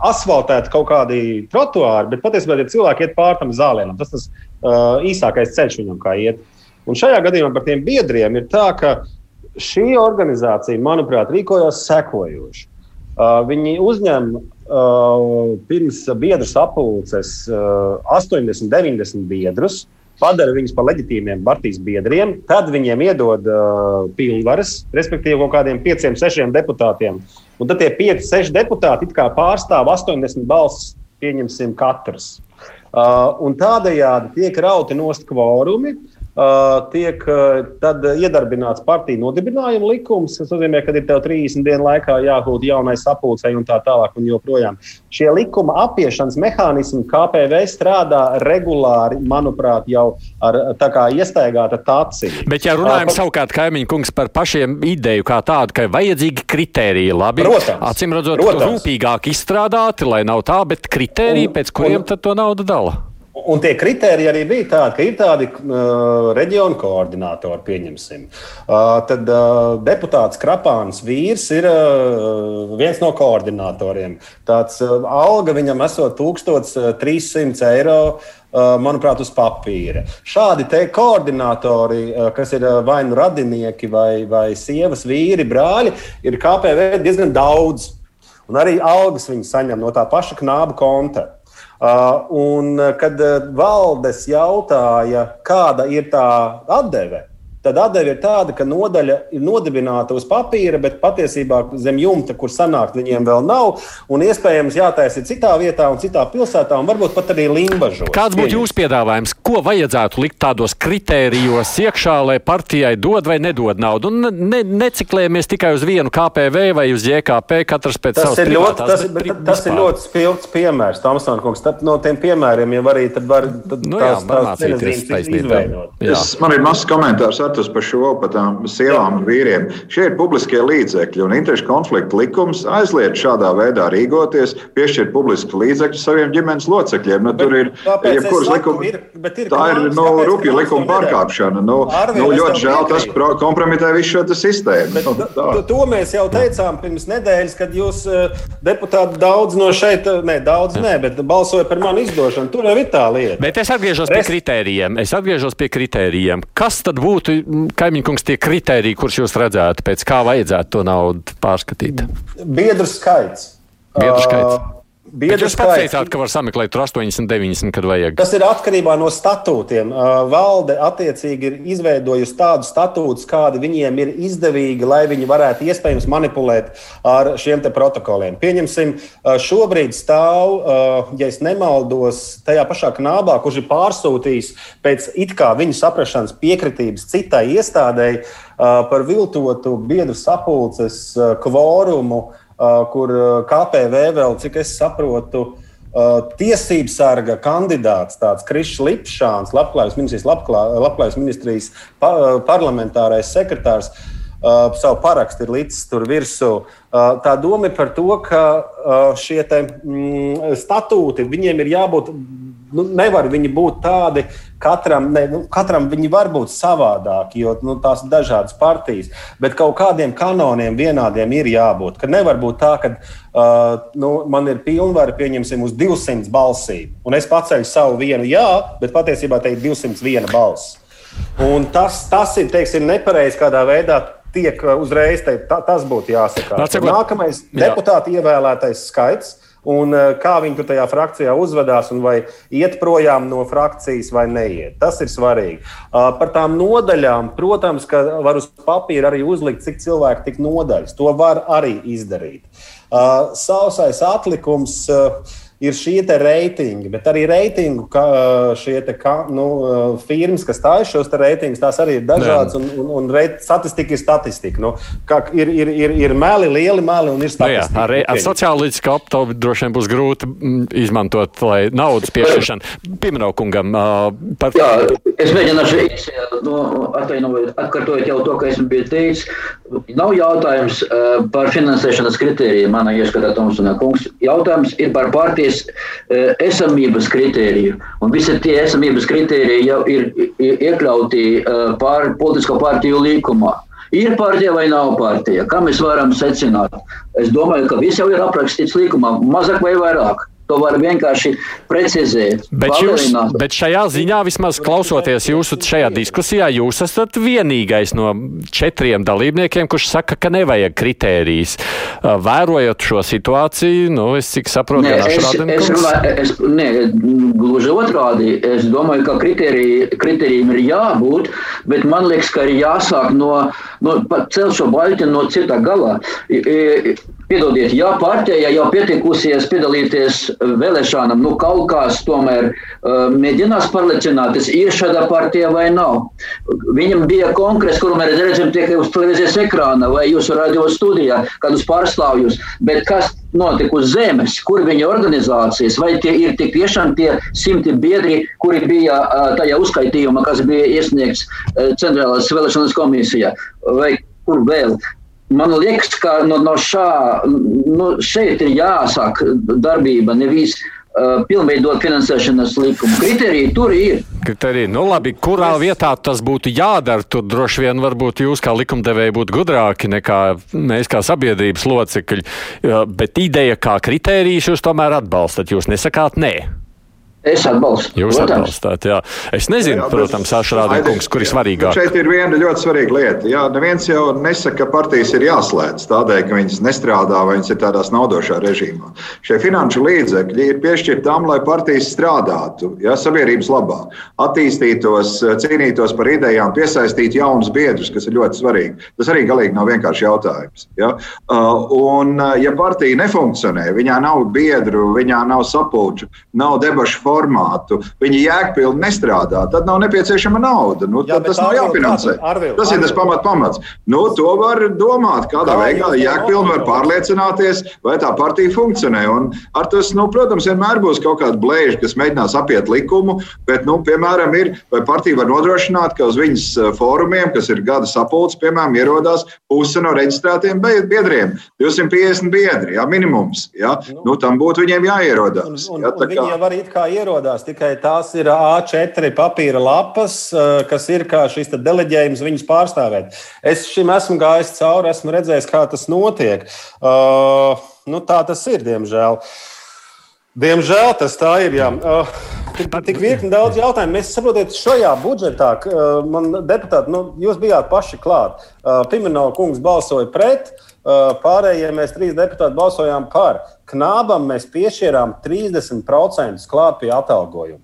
asfaltēti kaut kādi trotuāri, bet patiesībā tie cilvēki iet pāri tam zālēnam. Tas ir uh, īsākais ceļš viņam, kā iet. Un šajā gadījumā par tiem biedriem ir tā, ka šī organizācija, manuprāt, rīkojās sekojoši. Uh, viņi uzņem uh, pirms biedru sapulces uh, 80, 90 biedrus. Uh, padara viņus par leģitīmiem partijas biedriem, tad viņiem iedod uh, pilnvaras, respektīvi kaut kādiem pieciem, sešiem deputātiem. Un tad tie pieci, seši deputāti pārstāv 80 balsis, pieņemsim, katrs. Uh, tādējādi tiek rauti nost kvorumi. Uh, tiek iedarbināts partiju nodibinājuma likums. Tas nozīmē, ka ir tev 30 dienu laikā jābūt jaunai sapulcei un tā tālāk. Un joprojām. Šie likuma apiešanas mehānismi KPV strādā regulāri, manuprāt, jau ar tā kā iestaigāta tāciņa. Bet, ja runājam par... savukārt kaimiņu kungs par pašiem ideju kā tādu, ka vajadzīgi kritēriji, labi, protams, acīm redzot, protams. rūpīgāk izstrādāti, lai nav tā, bet kritēriji, un, pēc kuriem un, tad to naudu dala. Un tie kriteriji arī bija tādi, ka ir tādi uh, reģionu koordinatori, pieņemsim. Uh, tad uh, deputāts Krapāns vīrs ir uh, viens no koordinatoriem. Tāds uh, alga viņam esot 1300 eiro. Uh, manuprāt, uz papīra. Šādi te koordinatori, uh, kas ir uh, vai nu radinieki, vai, vai sievas, vīri, brāļi, ir KPV diezgan daudz. Un arī algas viņi saņem no tā paša knāba konta. Uh, un, kad uh, valdes jautāja, kāda ir tā atdeve, tad atdeve ir tāda, ka nodaļa ir nodibināta uz papīra, bet patiesībā zem jumta, kur sanākt, viņiem vēl nav. Un iespējams jātaisa citā vietā un citā pilsētā, un varbūt pat arī Limbažos. Kāds būtu jūsu piedāvājums? Ko vajadzētu likt tādos kritērijos iekšā, lai partijai dod vai nedod naudu? Un ne, neciklējamies tikai uz vienu KPV vai uz JKP, katrs pēc tas savas ir ļoti, tas, privātās, bet, tas ir ļoti spilgts piemērs, Tomsona kungs. Tad no tiem piemēriem jau arī var tad Nu jā, tās, var tās mācīties cienītas taisnība. izveidot. Jā. Es, man ir mazs komentārs Artus, par šo par tām sievām un vīriem. Šie ir publiskie līdzekļi, un interešu konflikta likums aizliedz šādā veidā rīkoties, piešķirt publisku līdzekļu saviem ģimenes locekļiem. Nu, tur ir jebkuras likuma. ir- bet ir Tā ir nu, rupja likuma pārkāpšana. Nu, Arvīl, nu, ļoti žēl, tas kompromitē visu šo sistēmu. Bet, Nu, to, tā. to mēs jau teicām pirms nedēļas, kad jūs eh, deputāti daudz no šeit, eh, ne daudz, ne, bet balsoja par manu izdošanu. Tur jau ir tā lieta. Bet es atgriežos pie kritērijiem. Es atgriežos pie kritērijiem. Kas tad būtu, kaimiņkungs, tie kritēriji, kurus jūs redzētu, pēc kā vajadzētu to naudu pārskatīt? Biedru skaits. Biedru skaits. Uh, Bet jūs pats teicāt, ka var sameklēt tur 80, 90, kad vajag. Tas ir atkarībā no statūtiem. Uh, Valde attiecīgi ir izveidojusi tādus statūtus, kādi viņiem ir izdevīgi, lai viņi varētu iespējams manipulēt ar šiem protokoliem. Pieņemsim, uh, šobrīd stāv, uh, ja es nemaldos, tajā pašā knābā, kurš ir pārsūtījis pēc it kā viņa saprašanas piekritības citai iestādēji par viltotu biedru sapulces kvorumu, kur uh, KPV vēl, cik es saprotu, Uh, Tiesības sarga kandidāts, tāds Krišs Lipšāns, Labklājības ministrijas, labklā, labklājības ministrijas pa, parlamentārais sekretārs, uh, savu parakstu ir līdz tur virsū. Uh, tā doma ir par to, ka uh, šie te, mm, statūti viņiem ir jābūt. Nu, nevar viņi būt tādi, katram, ne, nu, katram viņi var būt savādāki, jo nu, tās ir dažādas partijas. Bet kaut kādiem kanoniem vienādiem ir jābūt. Ka nevar būt tā, ka uh, nu, man ir pilnvaru pieņemsim uz 200 balsīm, un es paceļu savu vienu jā, bet patiesībā te ir 201 balss. Un tas, tas ir teiksim, nepareizi, kādā veidā tiek uh, uzreiz teikt, ta, tas būtu jāsaka. Nākamais deputāta ievēlētais skaits. Un uh, kā viņi tur tajā frakcijā uzvedās, un vai iet projām no frakcijas vai neiet. Tas ir svarīgi. Uh, Par tām nodaļām, protams, ka var uz papīra arī uzlikt, cik cilvēki tik nodaļas. To var arī izdarīt. Uh, Sausais atlikums. uh, ir šie te reitingi, bet arī reitingu, ka šie te, ka, nu, firmas, kas stāj šos reitingus, tās arī ir dažādas, un, un, un reit, statistika ir statistika. Nu, kā ir, ir, ir, ir meli, lieli meli un ir Nu, jā, statistika. ar, ar sociālītisku aptauju droši vien būs grūti mm, izmantot, lai naudas piešķiršana. Pieminēju kungam uh, par Jā, es mēģināšu atvainojot, atkārtojot jau to, ka esmu bijis teicis. Nav jautājums uh, par finansēšanas kritērijiem, manā ieskatā Tomsona kungs. Jautājums ir par partijas uh, esamības kritēriju. Un visi tie esamības kritēriji jau ir iekļauti uh, pār politisko partiju līkumā. Ir partija vai nav partija? Kā mēs varam secināt? Es domāju, ka viss jau ir aprakstīts līkumā, mazāk vai vairāk. To var vienkārši precizēt. Bet, jūs, bet šajā ziņā, vismaz klausoties jūsu šajā diskusijā, jūs esat vienīgais no četriem dalībniekiem, kurš saka, ka nevajag kritērijas. Vērojot šo situāciju, nu, es cik saprotu, Nē, es, es, runāju, es, nē, gluži otrādi. Es domāju, ka kriteriji, kriterijiem ir jābūt, bet man liekas, ka ir jāsāk no, no celt šo baļķi no citā galā. I- i- Piedodiet, ja partija jau pietiekusies piedalīties vēlēšanām, nu kaut kāds tomēr uh, mēģinās pārliecināties, ir šāda partija vai nav. Viņam bija kongress, kuru mēs redzam tikai uz televīzijas ekrāna vai jūsu radio studijā, kādus pārstāvjus. Bet kas notika uz zemes, kur viņa organizācijas, vai tie ir tik tiešām tie simti biedri, kuri bija uh, tajā uzskaitījumā, kas bija iesniegts uh, Centrālās vēlēšanas komisijā, vai kur vēl. Man liekas, ka no, no šā, nu, šeit ir jāsāk darbība, nevis uh, pilnveidot finansēšanas likumu. Kriteriji tur ir. Kriteriji. Nu, labi, kurā vietā tas būtu jādara? Tur droši vien varbūt jūs kā likumdevēji būtu gudrāki nekā mēs kā sabiedrības locekļi. Jā, Bet ideja kā kritērijas jūs tomēr atbalstat. Jūs nesakāt nē. Es atbalstu. Jūs protams. atbalstāt, jā. Es nezinu, jā, protams, Ašrādi kungs, kur ir svarīgāk. Šeit ir viena ļoti svarīga lieta. Jā, neviens jau nesaka, ka partijas ir jāslēdz tādēļ, ka viņas nestrādā vai viņas ir tādās naudošā režīmā. Šie finanšu līdzekļi ir piešķirti tam, lai partijas strādātu, ja sabiedrības labā, attīstītos, cīnītos par idejām, piesaistītu jaunus biedrus, kas ir ļoti svarīgi. Tas arī galīgi nav vienkārši jautājums. Ja? Uh, un, ja partija nefunkcionē, viņā nav biedru, viņā nav sapulču, nav debašu formu, formātu, viņi jēgpilni nestrādā, tad nav nepieciešama nauda. Nu, Jā, tas nav jāfinansē. Arvil, tas ir tas pamat, pamats. Nu, to var domāt, kādā Kā veidā jēgpilni var pārliecināties, vai tā partija funkcionē. Un ar tas, nu, protams, vienmēr būs kaut kāda blēža, kas mēģinās apiet likumu, bet, nu, piemēram, ir, vai partija var nodrošināt, ka uz viņas eh, fórumiem, kas ir gada sapulcs, piemēram, ierodās puse no reģistrētiem biedriem. 250 biedri, jā, minimums. Jā. Nu, nu, tam būtu viņiem jāierodās. Un, un, jā, un kā... Viņi jau var it kā ierodās tikai tās ir A4 papīra lapas, eh, kas ir kā šis deleģējums viņus pārstāvēt. Es šim esmu gājis cauri, esmu redzējis, kā tas notiek. Uh, nu, tā tas ir, diemžēl. Diemžēl tas tā ir. Jā. Uh, tik, tik virkni daudz jautājumu. Mēs saprotam, šajā budžetā uh, man deputāti, nu, jūs bijāt paši klāt. Uh, Pimenova kungs balsoja pret. Uh, Pārējie mēs trīs deputāti balsojām par. Knābam mēs piešķirām 30% klāt pie atalgojuma.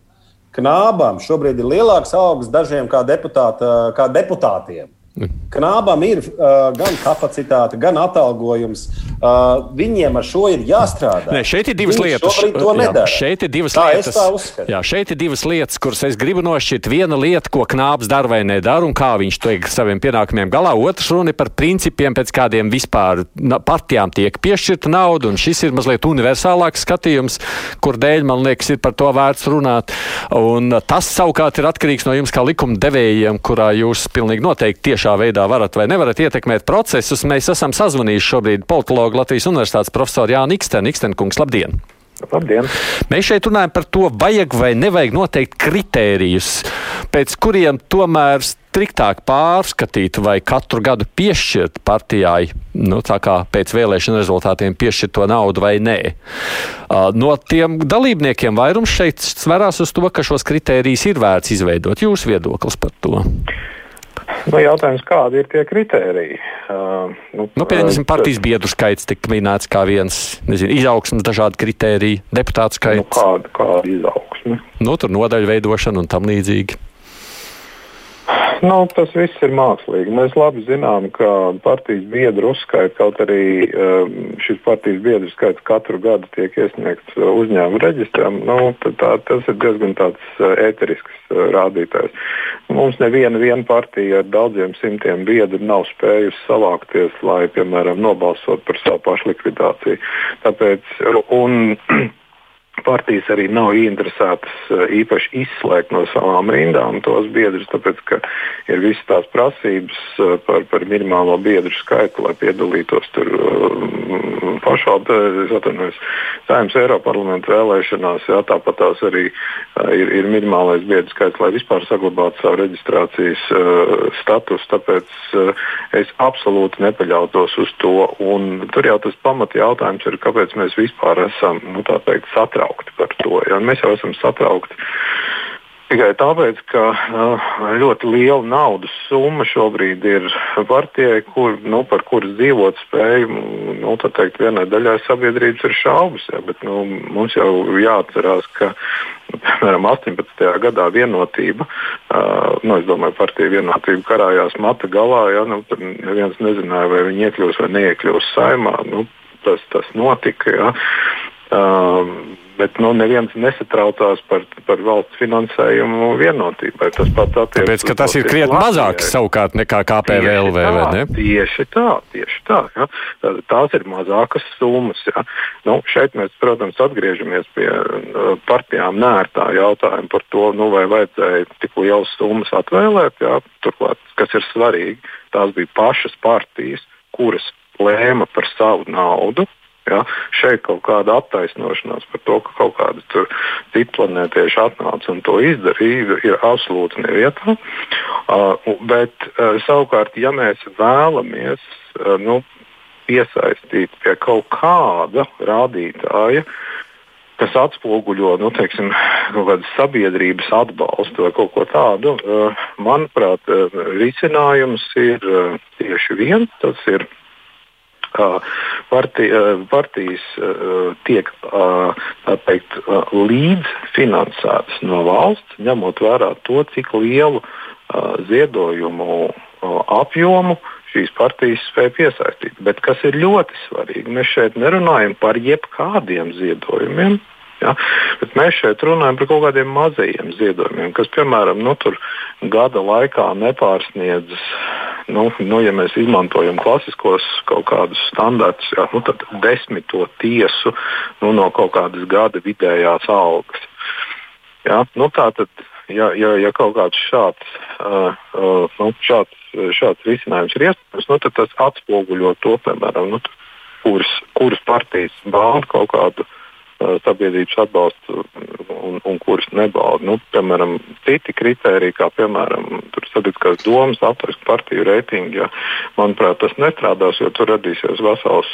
Knābam šobrīd ir lielāks augsts dažiem kā, deputāta, kā deputātiem. Knābam ir uh, gan kapacitāte, gan atalgojums. Uh, viņiem ar šo ir jāstrādā. Nē, šeit ir divas Viņi lietas. Jā, šeit ir divas tā lietas. Jā, šeit ir divas lietas, kuras es gribu nošķirt. Viena lieta, ko knāps dara vai nedara, un kā viņš ir saviem pienākumiem galā. Otrs runa ir par principiem, pēc kādiem vispār partijām tiek piešķirta nauda. Un šis ir mazliet universālāks skatījums, kur dēļ man liekas, ir par to vērts runāt. Un tas savukārt ir atkarīgs no jums kā likuma devējiem, kurā jūs pilnīgi noteikti tieši tiešā veidā varat vai nevarat ietekmēt procesus. Mēs esam sazvanījuši šobrīd politologu Latvijas Universitātes profesoru Jānu Ikstenu. Ikstenkungs, labdien! Labdien. Mēs šeit runājam par to, vajag vai nevajag noteikt kritērijus, pēc kuriem tomēr striktāk pārskatīt vai katru gadu piešķirt partijai, nu, tā kā pēc vēlēšana rezultātiem piešķirt to naudu vai nē. No tiem dalībniekiem vairums šeit sverās uz to, ka šos kritērijus ir vērts izveidot. Jūsu viedoklis par to? Nu, jautājums, kādi ir tie kritēriji? Uh, nu, nu, Pieņemsim, partijas biedru skaits tika minēts kā viens, nezinu, izaugsmas dažādi kritēriji, deputātu skaits. Nu, kāda, kāda izaugsme? Nu, tur nodaļu veidošana un tam līdzīgi. Nu, tas viss ir mākslīgi. Mēs labi zinām, ka partijas biedru uzskaits, kaut arī um, šis partijas biedru skaits katru gadu tiek iesniegts uh, uzņēmuma reģistram, nu, tā, tas ir diezgan uh, ēterisks uh, rādītājs. Mums neviena partija ar daudziem simtiem biedru nav spējusi savākties, lai, piemēram, nobalsot par savu pašlikvidāciju. Tāpēc, un, partijas arī nav ieinteresētas eh, īpaši izslēgt no savām rindām tos biedrus, tāpēc ka ir visas tās prasības eh, par, par minimālo biedru skaitu, lai piedalītos tur eh, pašvaldības, saimnes Eiroparlamenta vēlēšanās. Jā, tāpat tās arī ir, ir minimālais biedru skaits, lai vispār saglabātu savu reģistrācijas uh, statusu. Tāpēc uh, es absolūti nepaļautos uz to. Un tur jau tas pamat jautājums ir, kāpēc mēs vispār esam nu, teikt, satraukti satraukti par to. Ja? Mēs jau esam satraukti. Tikai tāpēc, ka ļoti liela naudas summa šobrīd ir partijai, kur, nu, par kuras dzīvot spēju, nu, teikt, vienai daļai sabiedrības ir šaubas. Ja, bet, nu, mums jau jāatcerās, ka piemēram 18. gadā vienotība, nu, es domāju, partija vienotība karājās mata galā. Ja, nu, tur neviens nezināja, vai viņi iekļūs vai neiekļūs saimā. Nu, tas, tas notika. Ja. Um, bet nu, neviens nesatraucās par, par valsts finansējumu vienotībai. Tas pats attiecas. Tāpēc, ka tas ir krietni mazāks savukārt nekā KPVLV, vai ne? Tieši tā, tieši tā. Ja. Tās ir mazākas summas. Ja. Nu, šeit mēs, protams, atgriežamies pie uh, partijām nērtā jautājuma par to, nu, vai vajadzēja tik lielas summas atvēlēt. Ja. Turklāt, kas ir svarīgi, tās bija pašas partijas, kuras lēma par savu naudu, Ja? Šeit kaut kāda attaisnošanās par to, ka kaut kādi citi planētieši atnāca un to izdarīja, ir absolūti nevietā. Uh, bet uh, savukārt, ja mēs vēlamies uh, nu, piesaistīt pie kaut kāda rādītāja, kas atspoguļo nu, teiksim, kaut kādas sabiedrības atbalstu vai kaut ko tādu, manuprāt, risinājums ir tieši viens. Tas ir Parti, partijas tiek teikt, līdzfinansētas no valsts, ņemot vērā to, cik lielu ziedojumu apjomu šīs partijas spēja piesaistīt. Bet kas ir ļoti svarīgi, mēs šeit nerunājam par jebkādiem ziedojumiem. Ja? Bet mēs šeit runājam par kaut kādiem mazajiem ziedojumiem, kas, piemēram, nu, gada laikā nepārsniedz, nu, nu, ja mēs izmantojam klasiskos kaut kādus standartus, ja, nu, tad desmito tiesu nu, no kaut kādas gada vidējās algas. Ja? Nu, tā tad, ja, ja, ja kaut kāds šāds, uh, uh, nu, šāds, šāds risinājums ir iespējams, nu, tad tas atspoguļo to, piemēram, nu, kuras, kuras partijas bauda kaut kādu sabiedrības atbalstu un, un kuras nebauda. Nu, piemēram, citi kriteriji, kā piemēram sabiedriskās domas, aptaujas partiju reitingi, ja, manuprāt, tas nestrādās, jo tur radīsies vesels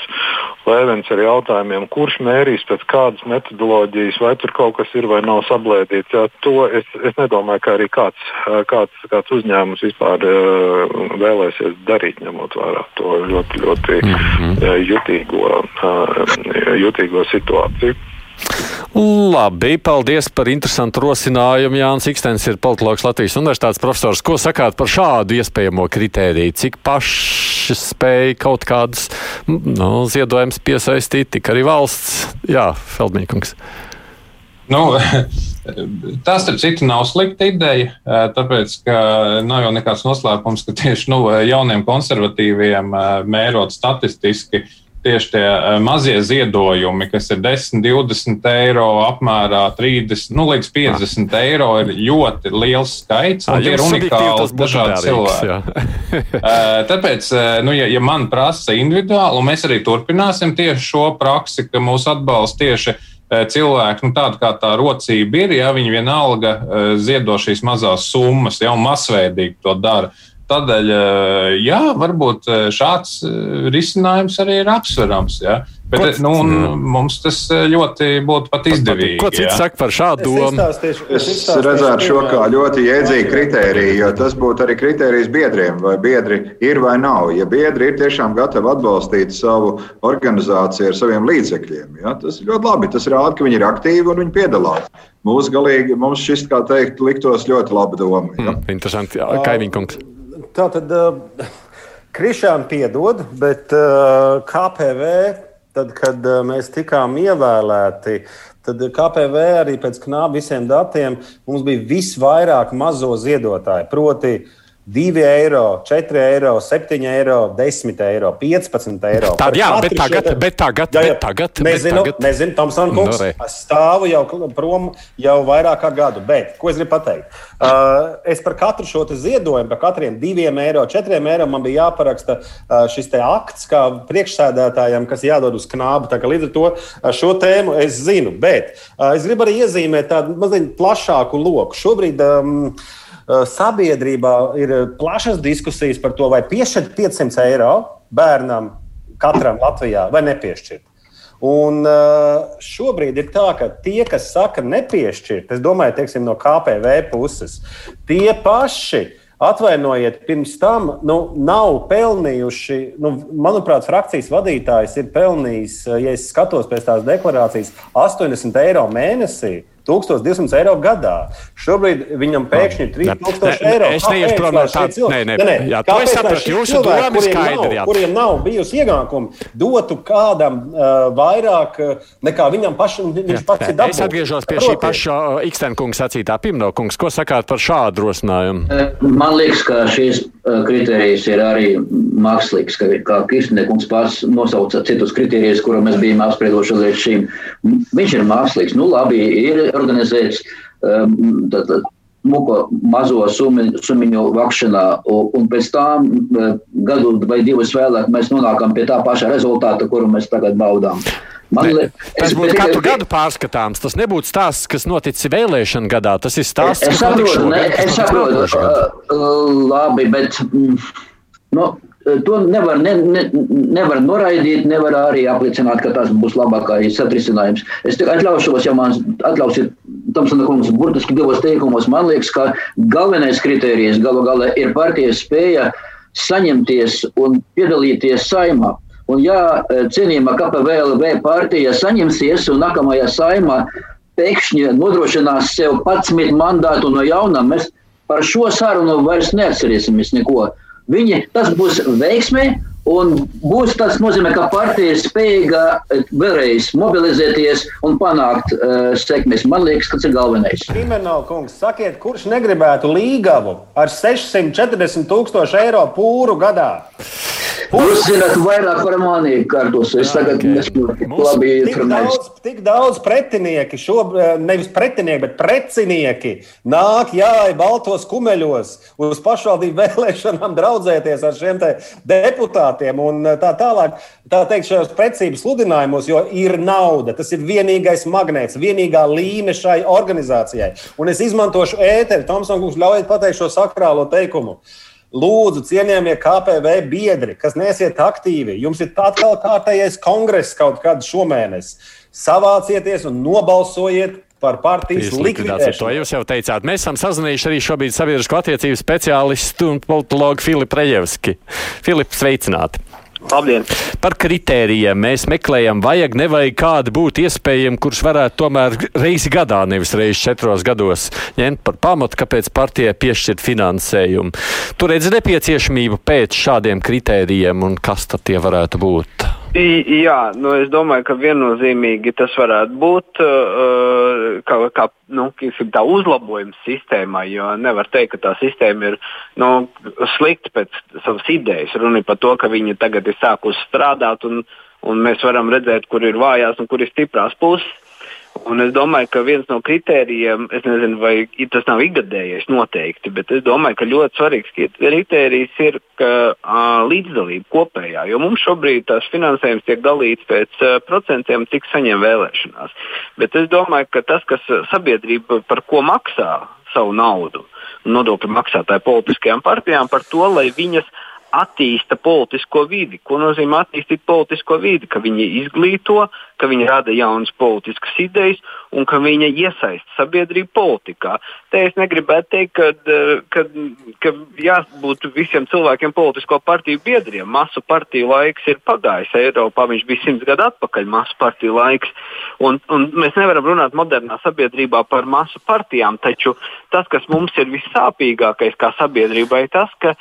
lēvens ar jautājumiem, kurš mērīs pēc kādas metodoloģijas, vai tur kaut kas ir vai nav sablēdīts. Ja, to es, es nedomāju, ka arī kāds, kāds, kāds uzņēmums vispār uh, vēlēsies darīt, ņemot vērā to ļoti, ļoti mm -hmm. jutīgo, uh, jutīgo situāciju. Labi, paldies par interesantu rosinājumu. Jānis Ikstens ir politologs Latvijas Universitātes profesors. Ko sakāt par šādu iespējamo kritēriju? Cik paši spēja kaut kādas nu, ziedojumus piesaistīt, tik arī valsts? Jā, Feldmīkungs. Nu, tas, starp citu, nav slikta ideja, tāpēc, ka nav jau nekāds noslēpums, ka tieši nu, jauniem konservatīviem mērot statistiski tieši tie eh, mazie ziedojumi, kas ir 10, 20 eiro apmērā, 30 nu, līdz 50 eiro, ir ļoti liels skaits. Un tie ir unikāli dažādi cilvēki. Eh, tāpēc, eh, nu, ja, ja man prasa individuāli, un mēs arī turpināsim tieši šo praksi, ka mūs atbalsta tieši cilvēki, nu, tāda kā tā rocība ir, ja viņi vienalga ziedo šīs mazās summas, jau masveidīgi to dara. Tādēļ, eh, jā, varbūt eh, šāds eh, risinājums arī ir apsverams. Jā. Bet, Ko, nu, mums tas ļoti būtu pat izdevīgi. Ko cits saka par šādu domu? Es, es, redzētu šo kā ļoti iedzīgu kritēriju, jo tas būtu arī kritērijs biedriem, vai biedri ir vai nav. Ja biedri ir tiešām gatavi atbalstīt savu organizāciju ar saviem līdzekļiem, ja, tas ir ļoti labi. Tas rāda, ka viņi ir aktīvi un viņi piedalās. Mūsu galīgi mums šis, kā teikt, liktos ļoti laba doma. Mm, interesanti, Kaimiņkungs. Tā tad uh, Krišāna piedod, bet uh, KPV, tad, kad uh, mēs tikām ievēlēti, tad KPV arī pēc knāba visiem datiem mums bija visvairāk mazo ziedotāju. Proti, uh, 2 eiro, 4 eiro, 7 eiro, 10 eiro, 15 eiro. Tad, jā, bet tagad, šo... bet tagad, jā, jā, bet tagad, nezinu, bet tagad. nezinu Tomsona kungs, no, es stāvu jau prom jau vairāk kā gadu, bet, ko es gribu pateikt? Uh, es par katru šo ziedojumu, par katriem 2 eiro, 4 eiro man bija jāparaksta uh, šis te akts kā priekšsēdētājiem, kas jādod uz knābu. Tā līdz ar to uh, šo tēmu es zinu, bet uh, es gribu arī iezīmēt tādu mazliet plašāku loku. Šobrīd um, Eh, sabiedrībā ir plašas diskusijas par to, vai piešķirt 500 eiro bērnam katram Latvijā vai nepiešķirt. Un uh, šobrīd ir tā, ka tie, kas saka, nepiešķirt, es domāju, teiksim, no KPV puses, tie paši atvainojiet, pirms tam nu, nav pelnījuši. Nu, manuprāt, frakcijas vadītājs ir pelnījis, eh, ja es skatos pēc tās deklarācijas, 80 eiro mēnesī. 1200 eiro gadā. Šobrīd viņam pēkšņi ir 3000 eiro. Es neiešu prom no tā, nē, nē, nē, jā, to es saprotu. Jūsu doma ir skaidra. Jā. Kuriem nav bijusi iegākumi, dotu kādam uh, vairāk uh, nekā viņam pašam, viņš jā, pats ir dabūjis. Es atgriežos pie šī paša uh, Ikstenkungs sacītā Pimnokungs. Ko sakāt par šādu rosinājumu? Man liekas, ka šīs kriterijas ir arī mākslīgs, ka, kā Kirstnekungs pats nosauca citus kriterijus, kuru mēs bijām apsprieduši līdz šim. Viņš ir mākslīgs. Nu, labi, ir organizēts um, tātad, muko mazo sumiņu, sumiņu vakšanā, un pēc tam uh, gadu vai divus vēlāk mēs nonākam pie tā paša rezultāta, kuru mēs tagad baudām. Man ne, tas būtu katru pie... gadu pārskatāms. Tas nebūtu stāsts, kas noticis vēlēšana gadā. Tas ir stāsts, es, kas noticis šogad. Es saprotu, uh, labi, bet. Mm, nu, to nevar, ne, ne, nevar noraidīt, nevar arī apliecināt, ka tas būs labākais atrisinājums. Es atļaušos, ja man atļausiet, Tamsona kungs, burtiski divos teikumos, man liekas, ka galvenais kriterijs galu galā ir partijas spēja saņemties un piedalīties saimā. Un ja cienījama KPVLV partija saņemsies un nākamajā saimā pēkšņi nodrošinās sev 11 mandātu no jauna, mēs par šo sarunu vairs neatcerēsimies neko. Viņi, tas būs veiksmē, un būs tas nozīmē, ka partija ir spējīga eh, vēlreiz mobilizēties un panākt uh, sekmes. Man liekas, tas ir galvenais. Krimināla kungs, sakiet, kurš negribētu līgavu ar 640 tūkstošu eiro pūru gadā? Jūs zināt, vairāk par mani kārtos. Es tagad nesaprotu, labi informēts. Tik daudz, tik daudz pretinieki, šo, nevis pretinieki, bet precinieki nāk, jā, baltos kumeļos uz pašvaldību vēlēšanām draudzēties ar šiem deputātiem un tā tālāk. Tā teikt, šajos precības sludinājumos, jo ir nauda. Tas ir vienīgais magnēts, vienīgā līme šai organizācijai. Un es izmantošu ēteru. Tomsons, ļaujiet pateikt šo sakrālo teikumu. Lūdzu, cienījamie KPV biedri, kas nesiet aktīvi, jums ir atkal kārtējais kongress kaut kad šomēnes. Savācieties un nobalsojiet par partijas likvidēšanu. To jūs jau teicāt. Mēs esam sazinājuši arī šobrīd sabiedrisko attiecību speciālistu un politologu Filipu Rejevski. Filip, sveicināti! Labdien! Par kritērijiem mēs meklējam, vajag, nevajag kādu būt iespējami, kurš varētu tomēr reizi gadā, nevis reizi četros gados, ņemt par pamatu, kāpēc partijai piešķirt finansējumu. Tur redz nepieciešamību pēc šādiem kritērijiem un kas tad tie varētu būt? Jā, nu es domāju, ka viennozīmīgi tas varētu būt uh, kā, kā nu, tā uzlabojums sistēmai, jo nevar teikt, ka tā sistēma ir nu, slikta pēc savas idejas. Runa ir par to, ka viņi tagad ir sākusi strādāt, un, un mēs varam redzēt, kur ir vājās un kur ir stiprās puses. Un es domāju, ka viens no kritērijiem, es nezinu, vai tas nav ikgadējais noteikti, bet es domāju, ka ļoti svarīgs kritērijs ir ka, uh, līdzdalība kopējā. Jo mums šobrīd tas finansējums tiek dalīts pēc uh, procentiem, cik saņem vēlēšanās. Bet es domāju, ka tas, kas sabiedrība par ko maksā savu naudu, nodokļu maksātāju politiskajām partijām, par to, lai viņas attīsta politisko vidi. Ko nozīmē attīstīt politisko vidi? Ka viņi izglīto, ka viņi rada jaunas politiskas idejas un ka viņi iesaista sabiedrību politikā. Te es negribētu teikt, ka, ka, ka jābūt visiem cilvēkiem politisko partiju biedriem. Masu partiju laiks ir pagājis Eiropā, viņš bija simts gadu atpakaļ, masu partiju laiks. Un, un mēs nevaram runāt modernā sabiedrībā par masu partijām, taču tas, kas mums ir vissāpīgākais kā sabiedrībai, tas, ka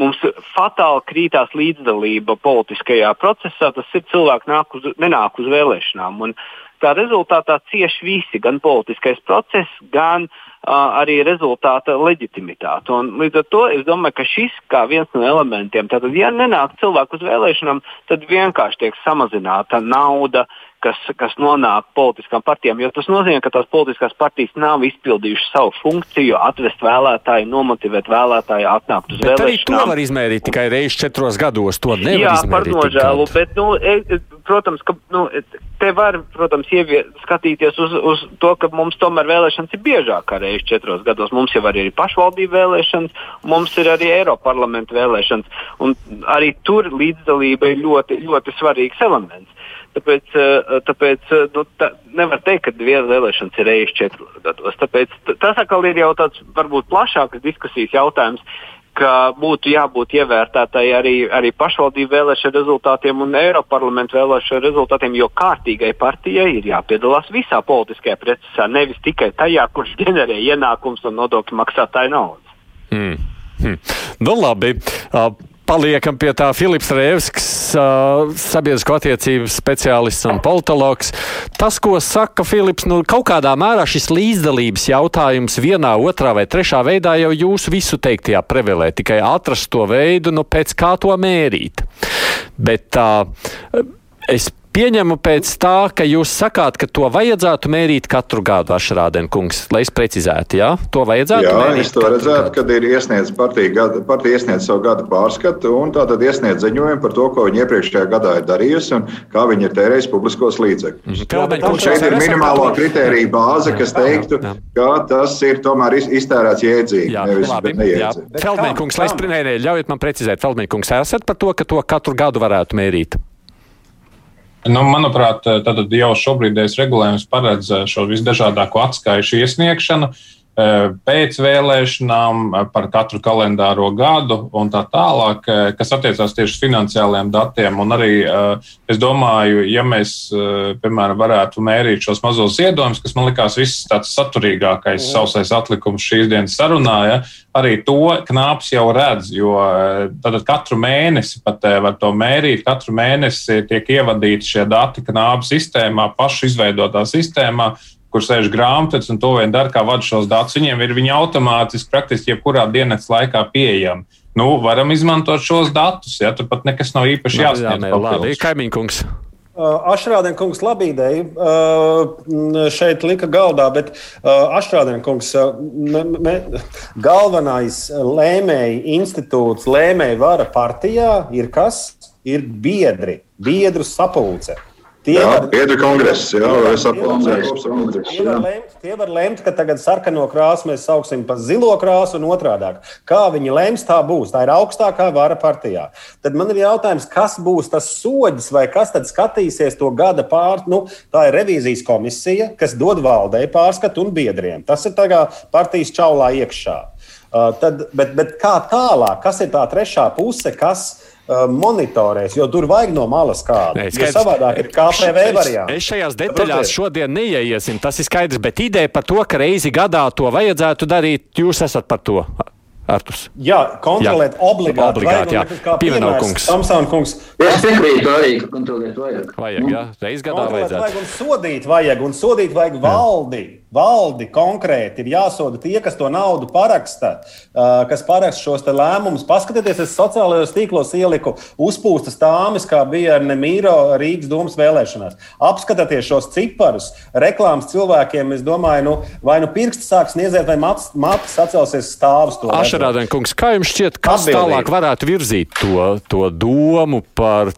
mums fatāli krītās līdzdalība politiskajā procesā. Tas ir cilvēki nāk uz, nenāk uz vēlēšanām. Un tā rezultātā cieši visi, gan politiskais process, gan uh, arī rezultāta leģitimitāte. Un līdz ar to es domāju, ka šis kā viens no elementiem, tātad, ja nenāk cilvēku uz vēlēšanām, tad vienkārši tiek samazināta nauda, uh, kas, kas nonāk politiskām partijām. Jo tas nozīmē, ka tās politiskās partijas nav izpildījušas savu funkciju, atvest vēlētāju, nomotivēt vēlētāju, atnākt uz vēlēšanām. To var izmērīt tikai reizes četros gados. To nevar Jā, par nožēlu. Bet, nu, e, protams, ka nu, te var protams, ievie, skatīties uz, uz to, ka mums tomēr vēlēšanas ir biežāk kā reizes četros gados. Mums jau arī ir pašvaldību vēlēšanas, mums ir arī Eiroparlamenta vēlēšanas. Un arī tur līdzdalība ir ļoti, ļoti svarīgs elements. Tāpēc, eh, tāpēc eh, nu, tā, nevar teikt, ka viena vēlēšanas ir reizes četros gados. Tāpēc, tas atkal ir jau tāds varbūt plašāks diskusijas jautājums, ka būtu jābūt ievērtētai arī, arī pašvaldību vēlēšanu rezultātiem un Eiroparlamentu vēlēšanu rezultātiem, jo kārtīgai partijai ir jāpiedalās visā politiskajā procesā, nevis tikai tajā, kurš ģenerē ienākums un nodokļu maksātāju naudas. Hmm. Hmm. Nu, labi. Paliekam pie tā Filips Rēvsks, uh, sabiedrisko attiecību speciālists un politologs. Tas, ko saka Filips, nu, kaut kādā mērā šis līdzdalības jautājums vienā, otrā vai trešā veidā jau jūsu visu teiktajā prevelē, tikai atrast to veidu, nu, pēc kā to mērīt. Bet tā. Es Pieņemu pēc tā, ka jūs sakāt, ka to vajadzētu mērīt katru gadu, Ašrādenkungs, lai es precizētu, jā? To vajadzētu Jā, mērīt es to redzētu, kad ir iesniedz partija, gada, partija iesniedz savu gadu pārskatu un tātad iesniedz ziņojumu par to, ko viņi iepriekšējā gadā ir darījusi un kā viņi ir tērējuši publiskos līdzekļus. Kalmeņkungs, Šeit ir to? kritērija bāze, kas teiktu, jā. ka tas ir tomēr iz- iztērēts jēdzīgi, Jā, nevis Jā. neiedzīgi. Kam? lai es nē, ļaujiet man precizēt, Feldmēnkungs, esat par to, ka to katru gadu varētu mērīt? Nu, manuprāt, jau šobrīd regulējums paredz eh, šo visdažādāko atskaišu iesniegšanu. eh, pēc vēlēšanām eh, par katru kalendāro gadu un tā tālāk, eh, kas attiecās tieši uz finansiāliem datiem. Un arī eh, es domāju, ja mēs, eh, piemēram, varētu mērīt šos mazos ziedojumus, kas man likās viss tāds saturīgākais sausais atlikums šīs dienas sarunā, ja, arī to knāps jau redz, jo eh, tad katru mēnesi pat eh, var to mērīt. Katru mēnesi tiek ievadīti šie dati knāpa sistēmā, pašu izveidotā sistēmā, kur sēž grāmatas un to vien dara, kā vada šos datus. Viņiem ir viņi automātiski praktiski jebkurā dienas laikā pieejami. Nu, varam izmantot šos datus, ja tur pat nekas nav īpaši Jā, jāsniedz. nē, labi, kaimiņkungs. Uh, Ašrādēnkungs, labi ideja. Šeit lika galdā, bet Ašrādēnkungs, uh, me, me, galvenais lēmēji institūts, lēmēji vara partijā ir kas? Ir biedri, biedru sapulce. Tie Jā, var- biedru kongress, jā, var- kopsapulcē. Tie var, lemt, tie var lemt, ka tagad sarkano krāsu mēs sauksim par zilo krāsu un otrādi. Kā viņi lems, tā būs. Tā ir augstākā vara partijā. Tad man ir jautājums, kas būs tas soģis vai kas tad skatīsies to gada pār. Nu, tā ir revīzijas komisija, kas dod valdei pārskatu un biedriem. Tas ir tagad partijas čaulā iekšā. Uh, tad, bet, bet kā tālāk, kas ir tā trešā puse, kas uh, monitorēs, jo tur vajag no malas kādu. Nē, skaidrs. savādāk ir KPV Es- variants. Es šajās detaļās šodien neieiesim, tas ir skaidrs, bet ideja par to, ka reizi gadā to vajadzētu darīt, jūs esat par to. Artus. Jā, kontrolēt Jā. obligāti. Obligāti, jā. Piemērs, kungs. Tomsona kungs. Es piekrītu arī, ka kontrolēt vajag. Vajag, jā, reiz gadā vajadzētu. vajag un sodīt vajag, un sodīt vajag valdi. Valdi konkrēti ir jāsoda tie, kas to naudu paraksta, kas paraksta šos lēmumus. Paskatieties, es sociālajos tīklos ieliku uzpūstas tāmas, kā bija ar Nemīro Rīgas domas vēlēšanās. Apskatieties šos ciparus, reklāmas cilvēkiem. Es domāju, nu, vai nu pirksts sāks sniedzēt, vai matus, matus atcelsies stāvus. Ašarādien kungs, kā jums šķiet, kas Atbildība. tālāk varētu virzīt to, to domu par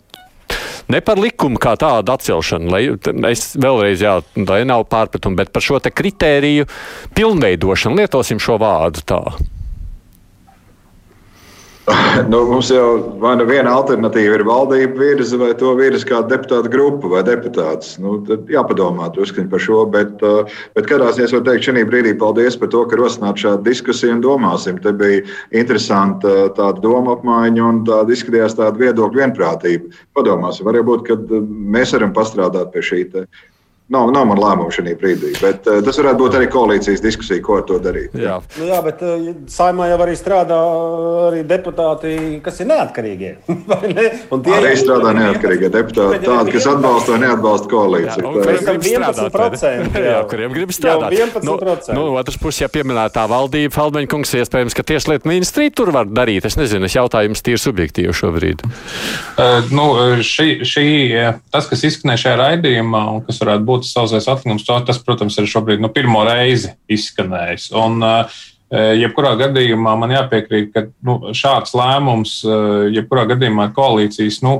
Ne par likumu kā tādu atcelšanu, lai es vēlreiz, jā, lai nav pārpratumu, bet par šo te kritēriju pilnveidošanu. Lietosim šo vārdu tā. Nu, mums jau vai nu viena alternatīva ir valdība virza, vai to virza kāda deputāta grupa vai deputāts. Nu, tad jāpadomā druskuļi par šo. Bet, uh, bet kādā ziņā es varu teikt, šī brīdī paldies par to, ka rosināt šādu diskusiju un domāsim. Te bija interesanti uh, tāda doma apmaiņa un tāda izskatījās tāda viedokļa vienprātība. Padomāsim, varbūt, ka uh, mēs varam pastrādāt pie šī. Nav, nav man lēmumu šajā brīdī, bet uh, tas varētu būt arī koalīcijas diskusija, ko ar to darīt. Jā. Nu, jā, bet uh, saimā jau arī strādā arī deputāti, kas ir neatkarīgie. vai ne? Un tie Arī strādā neatkarīgie deputāti, tādi, kas atbalsta vai neatbalsta koalīciju. Tā kuriem ir. grib strādāt, vai ne? 11%, jā. jā, kuriem grib strādāt. Jau 11%. Nu, nu, otrs puses, ja pieminētā valdība, Feldmeņkungs, iespējams, ka tieslietu ministrija tur var darīt. Es nezinu, es jautāju jums tīri subjektīvi šobrīd. Uh, nu, šī, šī, eh, tas, kas izskanēja šajā raidījumā, un kas varētu būt savs atklājums, tas, protams, ir šobrīd nu, pirmo reizi izskanējis. Un, uh, Jebkurā gadījumā man jāpiekrīt, ka nu, šāds lēmums, jebkurā gadījumā koalīcijas nu,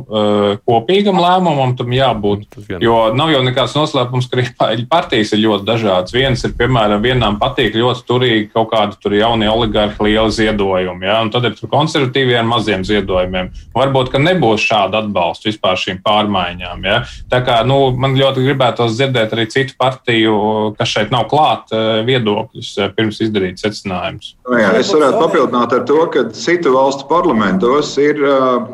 kopīgam lēmumam tam jābūt. Jo nav jau nekāds noslēpums, ka partijas ir ļoti dažādas. Viens ir, piemēram, vienām patīk ļoti turīgi kaut kādi tur jaunie oligarhi, lieli ziedojumi, ja? un tad ir konservatīvie ar maziem ziedojumiem. Varbūt, ka nebūs šāda atbalsta vispār šīm pārmaiņām. Ja? Tā kā nu, man ļoti gribētos dzirdēt arī citu partiju, kas šeit nav klāt, viedokļus pirms izdarīt secinājumus. Nu, jā, es varētu papildināt ar to, ka citu valstu parlamentos ir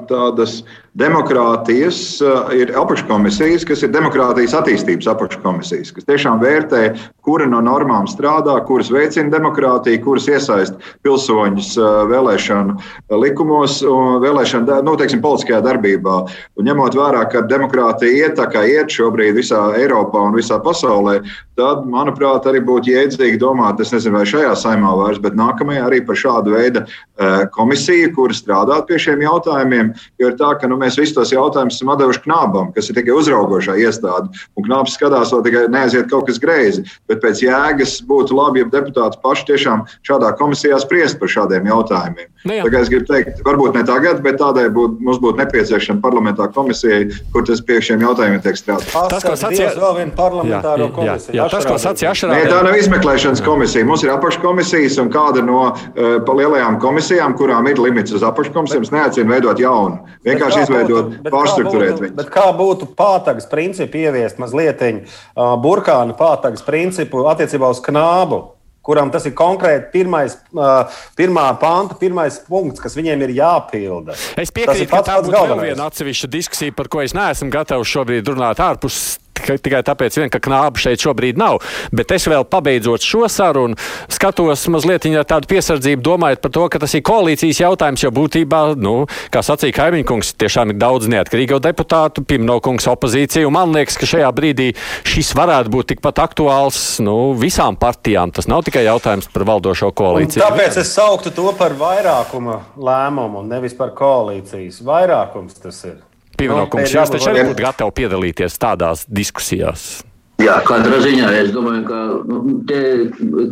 tādas demokrātijas, uh, ir apakškomisijas, kas ir demokrātijas attīstības apakškomisijas, kas tiešām vērtē, kura no normām strādā, kuras veicina demokrātiju, kuras iesaist pilsoņus uh, vēlēšanu likumos un vēlēšanu, nu, teiksim, politiskajā darbībā. Un ņemot vērā, ka demokrātija iet tā kā iet šobrīd visā Eiropā un visā pasaulē, tad, manuprāt, arī būtu jēdzīgi domāt, es nezinu, vai šajā saimā vairs, bet nākamajā arī par šādu veidu komisiju, kur strādāt pie šiem jautājumiem. Jo ir tā, ka nu, mēs visus tos jautājumus esam devuši knābam, kas ir tikai uzraugošā iestāde. Un knāps skatās, lai tikai neaiziet kaut kas greizi. Bet pēc jēgas būtu labi, ja deputāti paši tiešām šādā komisijā spriest par šādiem jautājumiem. Nu jā. Tagad es gribu teikt, varbūt ne tagad, bet tādai būt, mums būtu nepieciešama parlamentā komisija, kur tas pie šiem jautājumiem tiek strādāts. Tas, ko sacīja- vēl viena parlamentāro Jā, jā, komisija. jā, tas, ko sacīja Nē, tā Ašarā. nav izmeklēšanas komisija. Mums ir apakškomisijas un kāda no uh, lielajām komisijām, kurām ir limits uz apakškomisijām, es neaicinu veidot jaunu. Vienkārši izveidot, pārstruktūrēt viņu. Bet kā būtu pātagas principu ieviest mazliet uh, burkānu pātagas principu attiecībā uz knābu? Kuram tas ir konkrēti pirmais, uh, pirmā panta, pirmais punkts, kas viņiem ir jāpilda. Es piekrītu, ka tā būtu vēl viena atsevišķa diskusija, par ko es neesmu gatavs šobrīd runāt ārpus. Tikai- tāpēc, vien, ka knāba šeit šobrīd nav. Bet es vēl pabeidzot šo sarunu, skatos mazliet ar tādu piesardzību, domājot par to, ka tas ir koalīcijas jautājums. Jo būtībā, nu, kā sacīja Kaimiņkungs, tiešām ir daudz neatkarīgo deputātu, Pimnokungs opozīcija. un Man liekas, ka šajā brīdī šis varētu būt tikpat aktuāls nu, visām partijām. Tas nav tikai jautājums par valdošo Un koalīciju. tāpēc es sauktu to par vairākuma lēmumu, un nevis par koalīcijas. Vairākums tas ir. Pievienokungs, Nu, jūs taču arī būtu gatavi piedalīties tādās diskusijās. Jā, katrā ziņā es domāju, ka nu,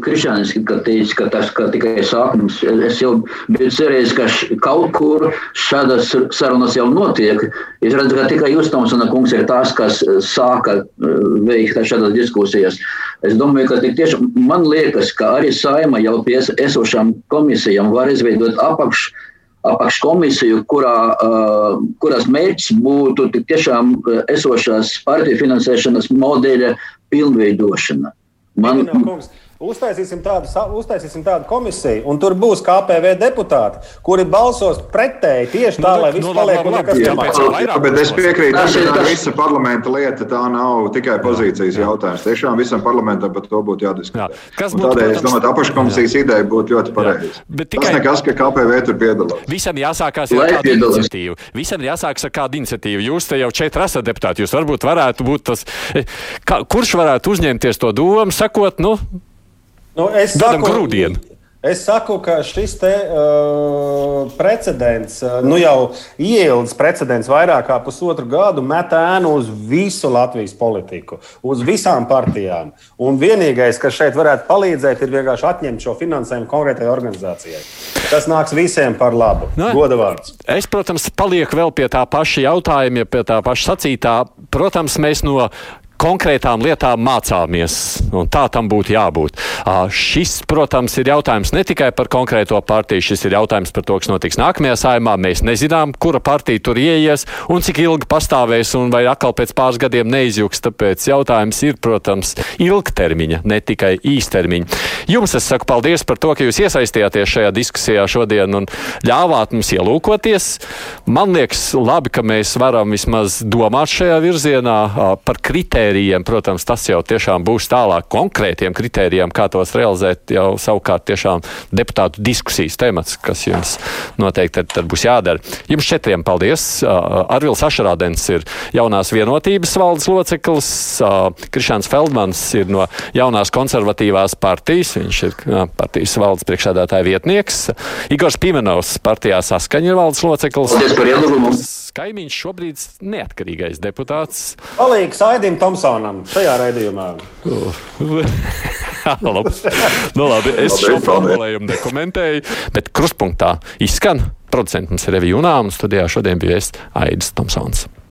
Krišānis teica, ka tas ka tikai sākums. Es jau biju cerējis, ka š, kaut kur šādas sarunas jau notiek. Es redzu, ka tikai jūs, Tomsona kungs, ir tās, kas sāka eh, veikt šādas diskusijas. Es domāju, ka tik tiešām man liekas, ka arī saima jau pie es- esošām komisijām var izveidot apakš apakškomisiju, kurā, kuras mērķis būtu tiešām esošās partiju finansēšanas modeļa pilnveidošana. Man, Man... Uztaisīsim, tādu, uztaisīsim tādu komisiju, un tur būs KPV deputāti, kuri balsos pretēji tieši tā, Nu, lai nu, viss labi, paliek un nekas jā, nemainās. pēc tam vairāk Jā, bet es piekrītu, Tas ka visa parlamenta lieta. Tā nav tikai pozīcijas jautājums. Tiešām visam parlamentam par to būtu jādiskutē. Jā. Kas būtu, Tādēļ es protams- domāju, ka apakškomisijas ideja būtu ļoti pareiza. Bet Tas tikai- nekas, ka KPV tur piedalās. Visam jāsākās ar kādu iniciatīvu. Visam ir jāsākas ar kādu iniciatīvu. Jūs te jau četri esat deputāti. Jūs varbūt varētu būt tas, eh, kā, kurš varētu uzņemties to domu, sakot, nu, Nu, es Dodam saku- grūdienu. Es saku, ka šis te, uh, precedents, uh, nu jau ieilgs precedents vairāk kā pusotru gadu, met ēnu uz visu Latvijas politiku, uz visām partijām. Un vienīgais, kas šeit varētu palīdzēt, ir vienkārši atņemt šo finansējumu konkrētai organizācijai. Tas nāks visiem par labu. Nē. Goda vārds. Es, protams, palieku vēl pie tā paša jautājuma, ja pie tā paša sacītā. Protams, mēs no konkrētām lietām mācāmies, tā tam būtu jābūt. Šis, protams, ir jautājums ne tikai par konkrēto partiju, šis ir jautājums par to, kas notiks nākamajā saimā. Mēs nezinām, kura partija tur ieies un cik ilgi pastāvēs, un vai atkal pēc pāris gadiem neizjūgs. Tāpēc jautājums ir, protams, ilgtermiņa, ne tikai īstermiņa. Jums es saku paldies par to, ka jūs iesaistījāties šajā diskusijā šodien un ļāvāt mums ielūkoties. Man liekas, labi, ka mēs varam vismaz domāt šajā virzienā par kritērijiem. Protams, tas jau tiešām būs tālāk konkrētiem kritērijiem, kā tos realizēt. Jau savukārt tiešām deputātu diskusijas temats, kas jums noteikti tad, tad būs jādara. Jums četriem paldies. Arvils Ašarādens ir jaunās vienotības valdes loceklis, Krišāns Feldmans ir no jaunās konservatīvās partijas, viņš ir partijas valdes priekšādātāja vietnieks, Igors Pimenovs partijā saskaņa ir valdes loceklis. Kaimiņš šobrīd neatkarīgais deputāts. Palīgs Aidim Tomsonam šajā raidījumā. labi. Nu, labi, es šo formulējumu nekomentēju, bet kruspunktā izskan producents mums ir Revija Unā, un studijā šodien bija es Aidis Tomsons.